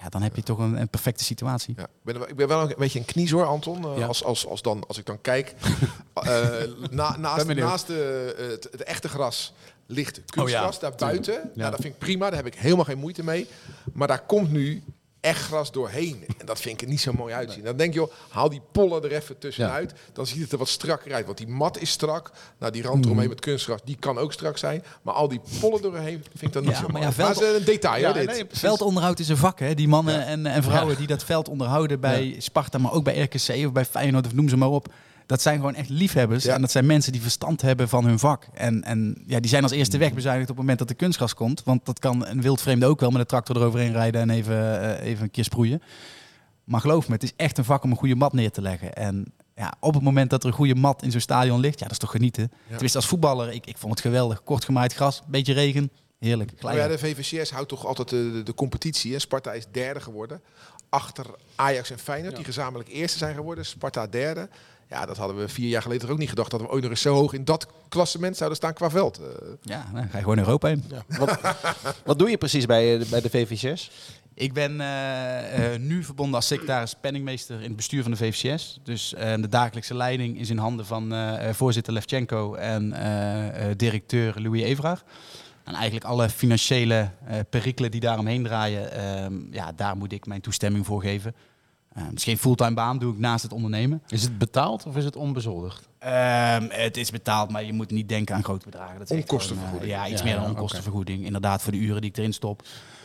Ja, dan heb je toch een, een perfecte situatie. Ja. Ik, ben, wel- ik ben wel een beetje een kniezoor, Anton. eh, Ja. als, als, als, dan, als ik dan kijk, *laughs* eh, na, naast, naast de, eh, het, het echte gras ligt kunstgras Oh daar buiten. Ja. Nou, dat vind ik prima, daar heb ik helemaal geen moeite mee. Maar daar komt nu echt gras doorheen. En dat vind ik er niet zo mooi uitzien. Dan denk je, joh, haal die pollen er even tussenuit. Dan ziet het er wat strakker uit. Want die mat is strak. Nou, die rand Mm. eromheen met kunstgras, die kan ook strak zijn. Maar al die pollen doorheen vind ik dan niet Ja, zo maar mooi. ja, maar veld- het is een detail, Ja, dit. nee. Veldonderhoud is een vak, hè? Die mannen en, en vrouwen die dat veld onderhouden bij Sparta, maar ook bij RKC of bij Feyenoord of noem ze maar op. Dat zijn gewoon echt liefhebbers. Ja. En dat zijn mensen die verstand hebben van hun vak. En, en ja, die zijn als eerste wegbezuinigd op het moment dat de kunstgras komt. Want dat kan een wildvreemde ook wel met een tractor eroverheen rijden en even, eh, even een keer sproeien. Maar geloof me, het is echt een vak om een goede mat neer te leggen. En ja, op het moment dat er een goede mat in zo'n stadion ligt, ja, dat is toch genieten. Tenminste, als voetballer, ik, ik vond het geweldig. Kort gemaaid gras, beetje regen, heerlijk. Maar ja, de VVCS houdt toch altijd de, de, de competitie. Hè? Sparta is derde geworden. Achter Ajax en Feyenoord, die gezamenlijk eerste zijn geworden. Sparta derde. Ja, dat hadden we vier jaar geleden toch ook niet gedacht. Dat we ooit nog eens zo hoog in dat klassement zouden staan qua veld. Eh, Ja, dan ga je gewoon Europa in. Wat, wat doe je precies bij, eh, bij de VV6? Ik ben eh, eh, nu verbonden als secretaris penningmeester in het bestuur van de VVCS. Dus eh, de dagelijkse leiding is in handen van voorzitter Levchenko en eh, eh, directeur Louis Evraar. En eigenlijk alle financiële eh perikelen die daaromheen draaien, ehm, ja, daar moet ik mijn toestemming voor geven. Eh, het is geen fulltime baan, doe ik naast het ondernemen. Is het betaald of is het onbezoldigd? Ehm, het is betaald, maar je moet niet denken aan grote bedragen. Dat Onkostenvergoeding. gewoon, eh, ja, iets Ja, meer dan onkostenvergoeding. Inderdaad, voor de uren die ik erin stop.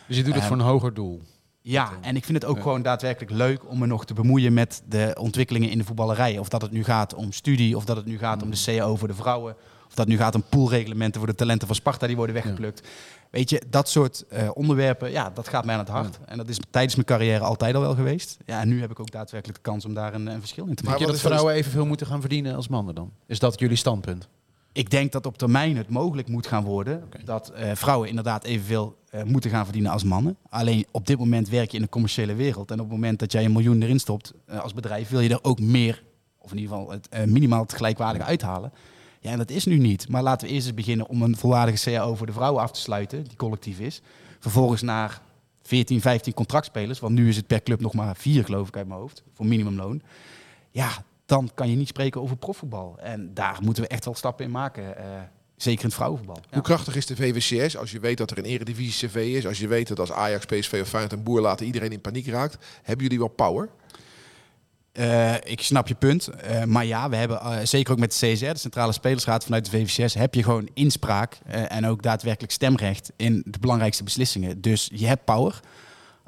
Dus je doet het Ehm, voor een hoger doel. Ja, en ik vind het ook gewoon daadwerkelijk leuk om me nog te bemoeien met de ontwikkelingen in de voetballerij. Of dat het nu gaat om studie, of dat het nu gaat om de CAO voor de vrouwen. Dat nu gaat om poolreglementen voor de talenten van Sparta die worden weggeplukt. Weet je, dat soort eh, onderwerpen, ja, dat gaat mij aan het hart. En dat is tijdens mijn carrière altijd al wel geweest. Ja, en nu heb ik ook daadwerkelijk de kans om daar een, een verschil in te Maar maken. Denk je dat vrouwen evenveel moeten gaan verdienen als mannen dan? Is dat jullie standpunt? Ik denk dat op termijn het mogelijk moet gaan worden dat eh, vrouwen inderdaad evenveel eh, moeten gaan verdienen als mannen. Alleen op dit moment werk je in de commerciële wereld. En op het moment dat jij een miljoen erin stopt als bedrijf, wil je er ook meer, of in ieder geval het, minimaal het gelijkwaardige uithalen. Ja, en dat is nu niet. Maar laten we eerst eens beginnen om een volwaardige CAO voor de vrouwen af te sluiten, die collectief is. Vervolgens naar 14, 15 contractspelers, want nu is het per club nog maar vier, geloof ik, uit mijn hoofd, voor minimumloon. Ja, dan kan je niet spreken over profvoetbal. En daar moeten we echt wel stappen in maken. eh, zeker in het vrouwenvoetbal. Hoe krachtig is de VVCS als je weet dat er een eredivisie CV is? Als je weet dat als Ajax, PSV of Feyenoord een boer laten iedereen in paniek raakt. Hebben jullie wel power? Eh, ik snap je punt. Eh, maar ja, we hebben eh, zeker ook met de CSR, de Centrale Spelersraad vanuit de VVCS, heb je gewoon inspraak eh, en ook daadwerkelijk stemrecht in de belangrijkste beslissingen. Dus je hebt power.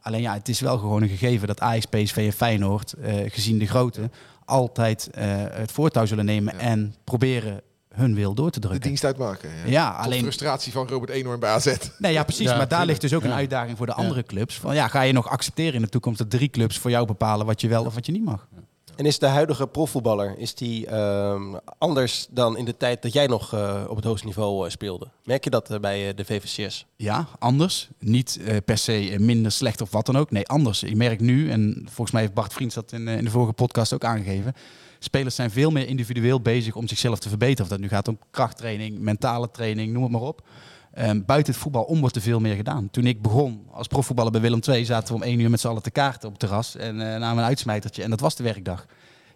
Alleen ja, het is wel gewoon een gegeven dat Ajax, PSV en Feyenoord, eh, gezien de grootte, altijd eh, het voortouw zullen nemen en proberen hun wil door te De drukken. dienst uitmaken. Ja. Ja, Tot alleen frustratie van Robert Eenhoorn bij AZ. Nee, ja, precies. Ja, maar daar ligt dus ook een uitdaging voor de andere clubs. Van ja, ga je nog accepteren in de toekomst dat drie clubs voor jou bepalen wat je wel of wat je niet mag? En is de huidige profvoetballer is die, ehm, anders dan in de tijd dat jij nog eh, op het hoogste niveau eh, speelde? Merk je dat eh, bij de VVCS? Ja, anders. Niet per se minder slecht of wat dan ook. Nee, anders. Ik merk nu, en volgens mij heeft Bart Vriends dat in, in de vorige podcast ook aangegeven. Spelers zijn veel meer individueel bezig om zichzelf te verbeteren. Of dat nu gaat om krachttraining, mentale training, noem het maar op. Ehm, buiten het voetbal om wordt er veel meer gedaan. Toen ik begon als profvoetballer bij Willem II, zaten we om één uur met z'n allen te kaarten op het terras. En eh namen een uitsmijtertje. En dat was de werkdag.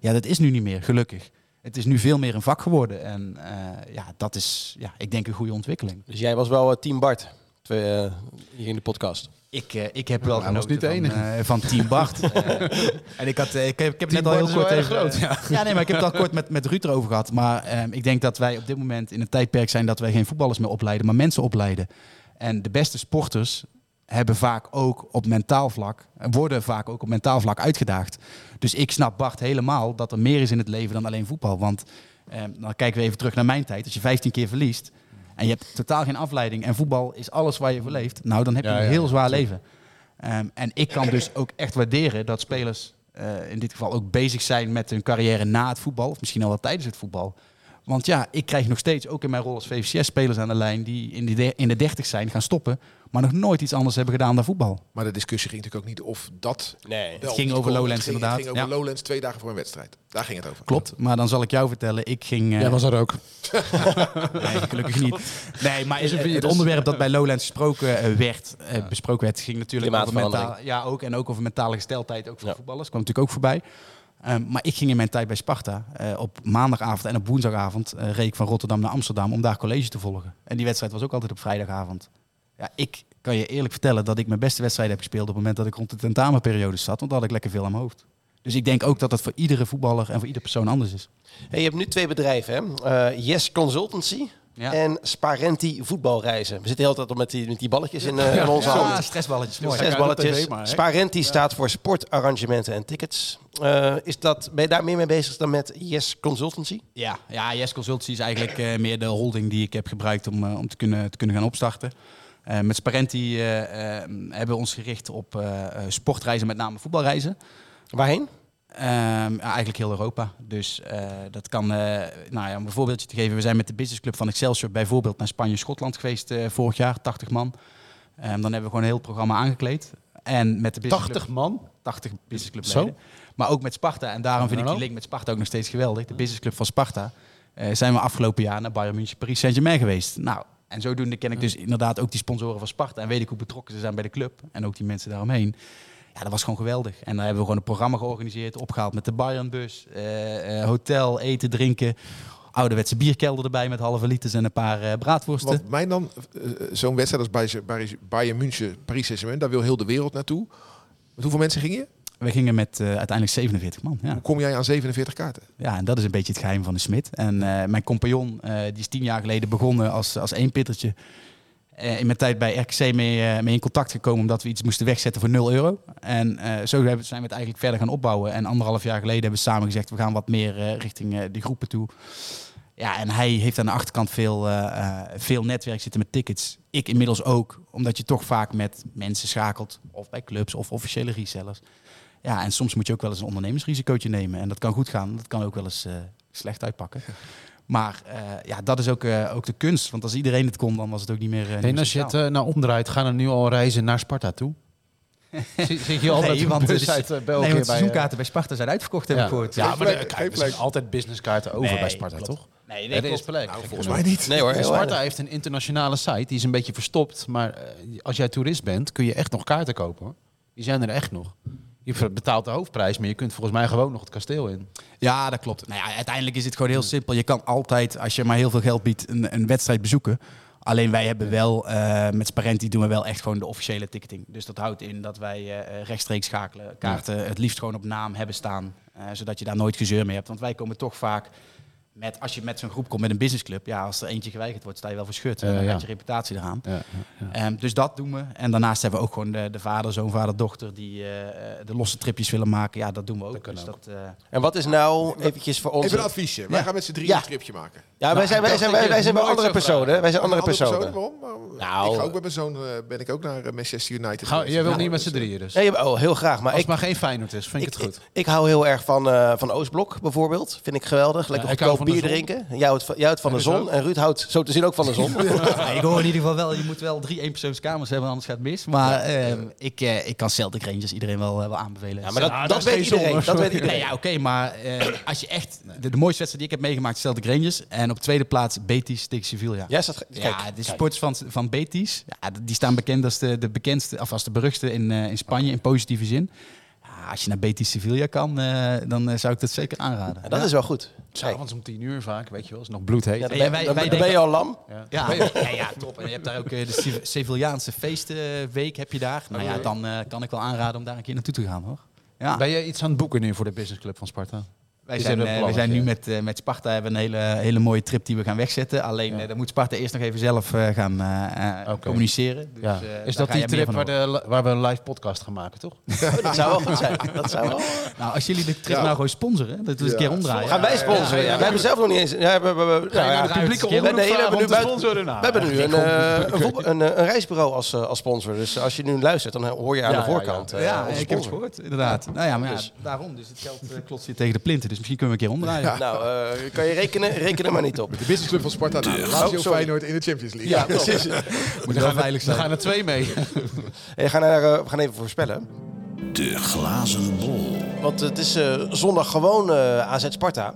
Ja, dat is nu niet meer, gelukkig. Het is nu veel meer een vak geworden. En eh, ja, dat is, ja, ik denk, een goede ontwikkeling. Dus jij was wel eh, team Bart twee, hier in de podcast. Ik, eh, ik heb wel hij was niet de enige. van, eh, van Team Bart. *laughs* En ik, had, eh, ik heb, ik heb net al heel kort even, groot, ja. nee, maar ik heb het al kort met, met Ruud erover gehad. Maar ehm, ik denk dat wij op dit moment in een tijdperk zijn dat wij geen voetballers meer opleiden, maar mensen opleiden. En de beste sporters hebben vaak ook op mentaal vlak, worden vaak ook op mentaal vlak uitgedaagd. Dus ik snap Bart helemaal dat er meer is in het leven dan alleen voetbal. Want eh, dan kijken we even terug naar mijn tijd. Als je 15 keer verliest en je hebt totaal geen afleiding en voetbal is alles waar je voor leeft, nou dan heb je Ja, een ja, heel zwaar leven. Ehm, en ik kan dus ook echt waarderen dat spelers eh, in dit geval ook bezig zijn met hun carrière na het voetbal, of misschien al wel tijdens het voetbal. Want ja, ik krijg nog steeds, ook in mijn rol als VVCS-spelers aan de lijn, die in de, de- in de 30 zijn, gaan stoppen, maar nog nooit iets anders hebben gedaan dan voetbal. Maar de discussie ging natuurlijk ook niet of dat... Nee. wel ging over. Lowlands, het ging, inderdaad. Het ging over Ja. Lowlands twee dagen voor een wedstrijd. Daar ging het over. Klopt, maar dan zal ik jou vertellen, ik ging... eh, Jij was er ook. *laughs* Nee, gelukkig niet. Nee, maar Is het het, het onderwerp dat bij Lowlands gesproken eh, werd, eh, besproken werd, ging natuurlijk over mentaal, ja, ook en ook over mentale gesteldheid, ook voor Ja. voetballers, kwam natuurlijk ook voorbij. Ehm, maar ik ging in mijn tijd bij Sparta eh, op maandagavond en op woensdagavond eh, reed ik van Rotterdam naar Amsterdam om daar college te volgen. En die wedstrijd was ook altijd op vrijdagavond. Ja, ik kan je eerlijk vertellen dat ik mijn beste wedstrijd heb gespeeld op het moment dat ik rond de tentamenperiode zat, want dan had ik lekker veel aan mijn hoofd. Dus ik denk ook dat dat voor iedere voetballer en voor iedere persoon anders is. Je hebt nu twee bedrijven, hè? Eh, yes Consultancy Ja. en Sparenti Voetbalreizen. We zitten de hele tijd met die, met die balletjes in, eh, in onze Ja, hand. stressballetjes. Mooi. Zes Kijk uit op balletjes. tv maar, hè? Sparenti staat voor sportarrangementen en tickets. Eh, is dat, ben je daar meer mee bezig dan met Yes Consultancy? Ja, ja Yes Consultancy is eigenlijk eh, meer de holding die ik heb gebruikt om, om te, kunnen, te kunnen gaan opstarten. Eh, met Sparenti eh, eh, hebben we ons gericht op sportreizen, met name voetbalreizen. Waarheen? Ehm, eigenlijk heel Europa. Dus eh, dat kan, eh, nou ja, om een voorbeeldje te geven. We zijn met de businessclub van Excelsior bijvoorbeeld naar Spanje-Schotland geweest eh, vorig jaar, 80 man. Ehm, dan hebben we gewoon een heel programma aangekleed. En met de businessclub 80 man? 80 businessclub Zo. Maar ook met Sparta. En daarom vind ik die Nou. link met Sparta ook nog steeds geweldig. De businessclub van Sparta. zijn we afgelopen jaar naar Bayern München, Paris Saint-Germain geweest. Nou, en zodoende ken ik dus inderdaad ook die sponsoren van Sparta. En weet ik hoe betrokken ze zijn bij de club. En ook die mensen daaromheen. Ja, dat was gewoon geweldig. En daar hebben we gewoon een programma georganiseerd. Opgehaald met de Bayernbus. eh, hotel, eten, drinken. Ouderwetse bierkelder erbij met halve liters en een paar eh, braadworsten. Wat mij dan, zo'n wedstrijd als bij Bayern- Bayern München, Paris Saint-Germain, daar wil heel de wereld naartoe. Met hoeveel mensen ging je? We gingen met uiteindelijk 47 man. Ja. Hoe kom jij aan 47 kaarten? Ja, en dat is een beetje het geheim van de Smit. En mijn compagnon, die is tien jaar geleden begonnen als, als eenpittertje. Eh, in mijn tijd bij RKC mee, eh, mee in contact gekomen omdat we iets moesten wegzetten voor 0 euro. En eh, zo zijn we het eigenlijk verder gaan opbouwen. En anderhalf jaar geleden hebben we samen gezegd, we gaan wat meer richting de groepen toe. Ja, en hij heeft aan de achterkant veel, veel netwerk zitten met tickets. Ik inmiddels ook, omdat je toch vaak met mensen schakelt. Of bij clubs of officiële resellers. Ja, en soms moet je ook wel eens een ondernemersrisicootje nemen. En dat kan goed gaan, dat kan ook wel eens slecht uitpakken. Maar eh, ja, dat is ook, eh, ook de kunst. Want als iedereen het kon, dan was het ook niet meer. eh, niet En als je het eh, nou omdraait, gaan er nu al reizen naar Sparta toe? Zit, zit je al Nee, want bus uit uh, nee, België want bij... eh, seizoenkaarten bij Sparta zijn uitverkocht, heb ja. ik gehoord. Ja, maar er, er zijn altijd businesskaarten over Nee, bij Sparta, klopt. toch? Nee, er is plek. Nou, volgens mij niet. Nee hoor. Sparta heeft een internationale site, die is een beetje verstopt. Maar eh, als jij toerist bent, kun je echt nog kaarten kopen. Hoor. Die zijn er echt nog. Je betaalt de hoofdprijs, maar je kunt volgens mij gewoon nog het kasteel in. Ja, dat klopt. Nou ja, uiteindelijk is het gewoon heel simpel. Je kan altijd, als je maar heel veel geld biedt, een, een wedstrijd bezoeken. Alleen wij hebben wel, eh, met Sparenti doen we wel echt gewoon de officiële ticketing. Dus dat houdt in dat wij eh, rechtstreeks schakelen. Kaarten het liefst gewoon op naam hebben staan. eh, zodat je daar nooit gezeur mee hebt. Want wij komen toch vaak met, als je met zo'n groep komt met een businessclub. Ja, als er eentje geweigerd wordt, sta je wel voor schut. En Eh, dan ja. gaat je reputatie eraan. Ja, Ehm, dus dat doen we. En daarnaast hebben we ook gewoon de, de vader, zoonvader, dochter die eh, eh, de losse tripjes willen maken. Ja, dat doen we ook. dus ook. dat, eh, En wat is nou eventjes voor ons... Even een adviesje. Wij Ja. gaan met z'n drieën Ja. een tripje maken. Ja, wij zijn, wij zijn, wij, wij zijn wel andere personen. Wij zijn andere personen. Waarom? Maar, Nou, ik ga ook met mijn zoon, ben ik ook naar Manchester United Ga, geweest. jij wil Ja, niet met z'n dus, eh, drieën dus? Nee, oh, heel graag. Maar Als ik, maar geen Feyenoord is, vind ik, het goed. Ik, ik hou heel erg van, eh, van Oostblok bijvoorbeeld. Vind ik geweldig. Lekker van de bier zon. drinken. Jij houdt van, jij houdt van de zon. En Ruud houdt zo te zien ook van de zon. *laughs* Ja, ik hoor in ieder geval wel, je moet wel drie eenpersoonskamers hebben, anders gaat het mis. Maar ehm, ik, eh, ik kan Celtic Rangers iedereen wel, eh, wel aanbevelen. Ja, maar dat, Ja, dat weet iedereen. zon. Dat weet Nee, iedereen. ja, oké, maar eh, als je echt... De, de mooiste wedstrijd die ik heb meegemaakt Celtic Rangers. En op tweede plaats Betis tegen Sevilla. Jij staat... Kijk, ja, de kijk. sports van, van Betis, ja, die staan bekend als de, de bekendste, of als de beruchtste in, eh, in Spanje, in positieve zin. Ja, als je naar Betis Sevilla kan, eh, dan eh, zou ik dat zeker aanraden. Ja, dat is wel goed. S'avonds om tien uur vaak, weet je wel, is nog bloedheet. Ja, dan, ben, wij- dan- wij dan ben je al lam. Ja. Ja, ja, ja, top. En je hebt daar ook eh, de Sev- Sevillaanse feestweek heb je daar. Nou ja, dan eh, kan ik wel aanraden om daar een keer naartoe te gaan hoor. Ja. Ben je iets aan het boeken nu voor de businessclub van Sparta? Wij Is zijn, eh, we zijn nu met, eh, met Sparta hebben een hele, hele mooie trip die we gaan wegzetten. Alleen eh, dan moet Sparta eerst nog even zelf eh, gaan communiceren. Dus, Ja. is dat die je trip waar, de, waar we een live podcast gaan maken, toch? *laughs* Dat zou wel goed zijn. Dat zou wel. *laughs* Nou, als jullie de trip Ja. nou gewoon sponsoren, dat eens een keer omdraaien. Gaan wij sponsoren? Ja, wij hebben zelf nog niet eens. Ja, we, je publieke nee, we hebben nu buiten-? Nou, we hebben nu een, een, voetbal- een, een reisbureau als, als sponsor. Dus als je nu luistert, dan hoor je aan de voorkant. ja. eh, ik heb het gehoord, inderdaad. Nou ja, maar ja, Dus. daarom. Dus het geld klotst hier tegen de plinten. Dus misschien kunnen we een keer omdraaien. Nou, eh, kan je rekenen? Reken er maar niet op. De businessclub van Sparta. Nou, Lazio Oh, sorry. Feyenoord in de Champions League. Ja, precies. Moet wel veilig zijn. gaan er twee mee. *laughs* Hey, ga naar, eh, we gaan even voorspellen. De glazen bol. Want het is eh, zondag gewoon eh, AZ Sparta.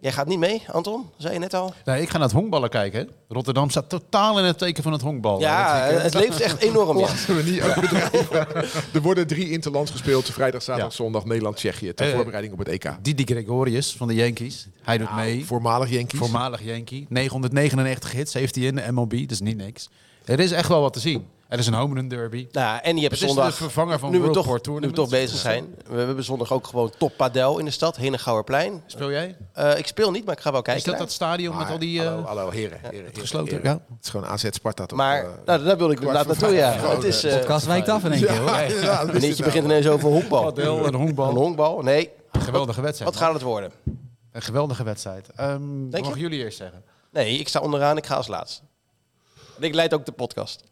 Jij gaat niet mee, Anton? Zei je net al? Nee, ik ga naar het honkballen kijken. hè. Rotterdam staat totaal in het teken van het honkbal. Ja, het leeft echt enorm. Ja. *laughs* Laten we niet *laughs* overdrijven. er worden drie interlands gespeeld. Vrijdag, zaterdag, Ja. zondag, Nederland, Tsjechië. Ter Eh, voorbereiding op het EK. Didi Gregorius van de Yankees. Hij doet mee. Voormalig Yankees. Voormalig Yankee. 999 hits heeft hij in de MLB. Dus niet niks. Er is echt wel wat te zien. Er is een home run derby. Nou, en je hebt Het is zondag... de vervanger van nu we, World toch, Tour nu we toch bezig zijn. We, we hebben zondag ook gewoon top padel in de stad. Henegouwerplein. Speel jij? Eh ik speel niet, maar ik ga wel kijken. Is dat naar. dat stadion met al die... eh, hallo, hallo, heren. heren, heren, gesloten, heren. ja. Het is gewoon AZ Sparta toch? Maar eh, nou, daar wil ik inderdaad naartoe, ja. Het is, podcast wijkt af in één keer, hoor. *laughs* het begint ineens over honkbal. Padel en honkbal. Een honkbal? Nee. Een geweldige wedstrijd. Wat gaat het worden? Een geweldige wedstrijd. Ehm Denk mogen je? jullie eerst zeggen? Nee, ik sta onderaan. Ik ga als laatst. En ik leid ook de podcast.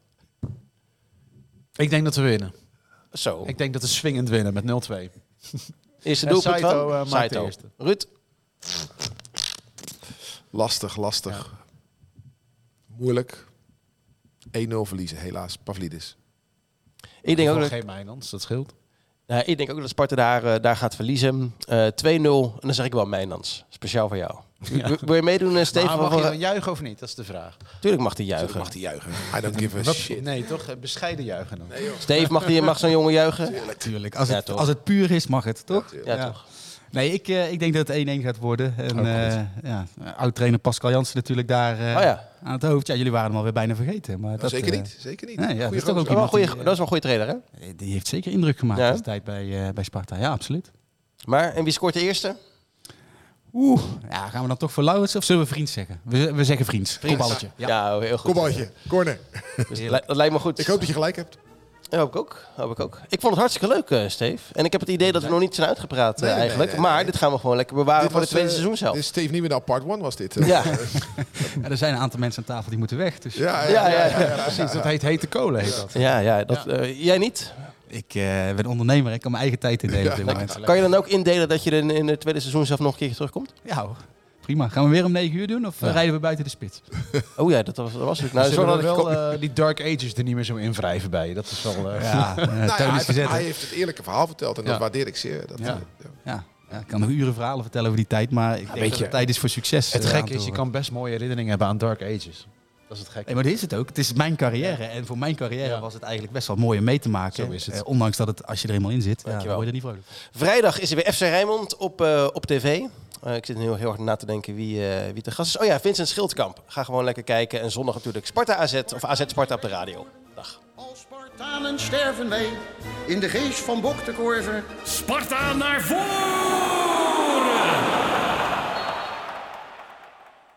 Ik denk dat we winnen. Zo. Ik denk dat we swingend winnen met 0-2. *laughs* Eerste doelpunt Saito, van? maakt de Saito. eerste. Ruud? Lastig, lastig. Moeilijk. 1-0 verliezen, helaas. Pavlidis. Ik denk ook dat, Geen Mijnans, dat scheelt. ja, ik denk ook dat Sparta daar, eh, daar gaat verliezen. Eh 2-0. En dan zeg ik wel Mijnans. Speciaal voor jou. Wil- Wil je meedoen, eh, Steven? maar mag Van- je dan juichen of niet? Dat is de vraag. Tuurlijk mag hij juichen. Mag hij juichen? I don't give a Wat- shit. Nee, toch? Eh, Bescheiden juichen dan. Steve, mag, die, mag zo'n jongen juichen? Natuurlijk. Als, Ja, het, als het puur is, mag het, toch? Ja, Ja. toch. Nee, ik, eh, ik denk dat het 1-1 gaat worden. En, eh, ja, oud-trainer Pascal Jansen natuurlijk daar eh, Oh ja. aan het hoofd. Ja, jullie waren hem alweer bijna vergeten. Maar dat, zeker niet, zeker niet. Nee, ja, dat is toch ook gozer. Dat is wel een iemand goeie- die, dat is wel een goede trainer, hè? Die heeft zeker indruk gemaakt Ja? tijd bij, eh, bij Sparta. Ja, absoluut. Maar, en wie scoort de eerste? Oeh, ja, gaan we dan toch voor Lauwers of zullen we vriend zeggen? We, we zeggen vriends. Kopballetje. Ja, Ja. heel goed. Kopballetje, corner. Dus dat dat lijkt me goed. Ik hoop dat je gelijk hebt. Ja, hoop ik ook. Hoop ik ook. Ik vond het hartstikke leuk, eh Steve. En ik heb het idee dat we nog niet zijn uitgepraat eh, Nee, eigenlijk. nee, nee, maar nee. dit gaan we gewoon lekker bewaren Dit voor het tweede eh, seizoen zelf. Dit is Steve Niemendaal part 1 was dit. ja. *laughs* Ja, er zijn een aantal mensen aan tafel die moeten weg. Dus Ja, Ja, ja, ja. Precies, dat heet hete kolen. Heet dat. Ja, ja, dat, jij niet? Ik eh, ben ondernemer. Ik kan mijn eigen tijd indelen op dit moment. Kan je dan ook indelen dat je in, in het tweede seizoen zelf nog een keer terugkomt? Ja hoor. Prima. Gaan we weer om 9 uur doen of eh, rijden we buiten de spits? *laughs* Oh ja, dat was, dat was het. Nou, zorg we dat ik wel eh, die Dark Ages er niet meer zo in wrijven bij je. Dat is wel... eh, Ja, *laughs* Nou ja, hij, heeft het eerlijke verhaal verteld en dat Ja. waardeer ik zeer. Dat, Ja. ja. Ja, ja, ik kan nog uren verhalen vertellen over die tijd, maar ik denk weet dat tijd is voor succes. Het gekke is, je kan best mooie herinneringen hebben aan Dark Ages. Dat is het gekke. Nee, maar dit is het ook. Het is mijn carrière. En voor mijn carrière Ja. was het eigenlijk best wel mooi om mee te maken. Zo is het. Eh, ondanks dat het, als je er eenmaal in zit, ja, word je er niet vrolijk. Vrijdag is er weer FC Rijnmond op, eh, op tv. Eh, ik zit nu heel, heel hard na te denken wie, eh, wie te gast is. Oh ja, Vincent Schildkamp. Ga gewoon lekker kijken. En zondag natuurlijk Sparta AZ of AZ Sparta op de radio. Dag. Als Spartanen sterven wij in de geest van Bok de Korver. Sparta naar voren!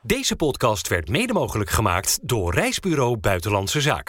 Deze podcast werd mede mogelijk gemaakt door Reisbureau Buitenlandse Zaken.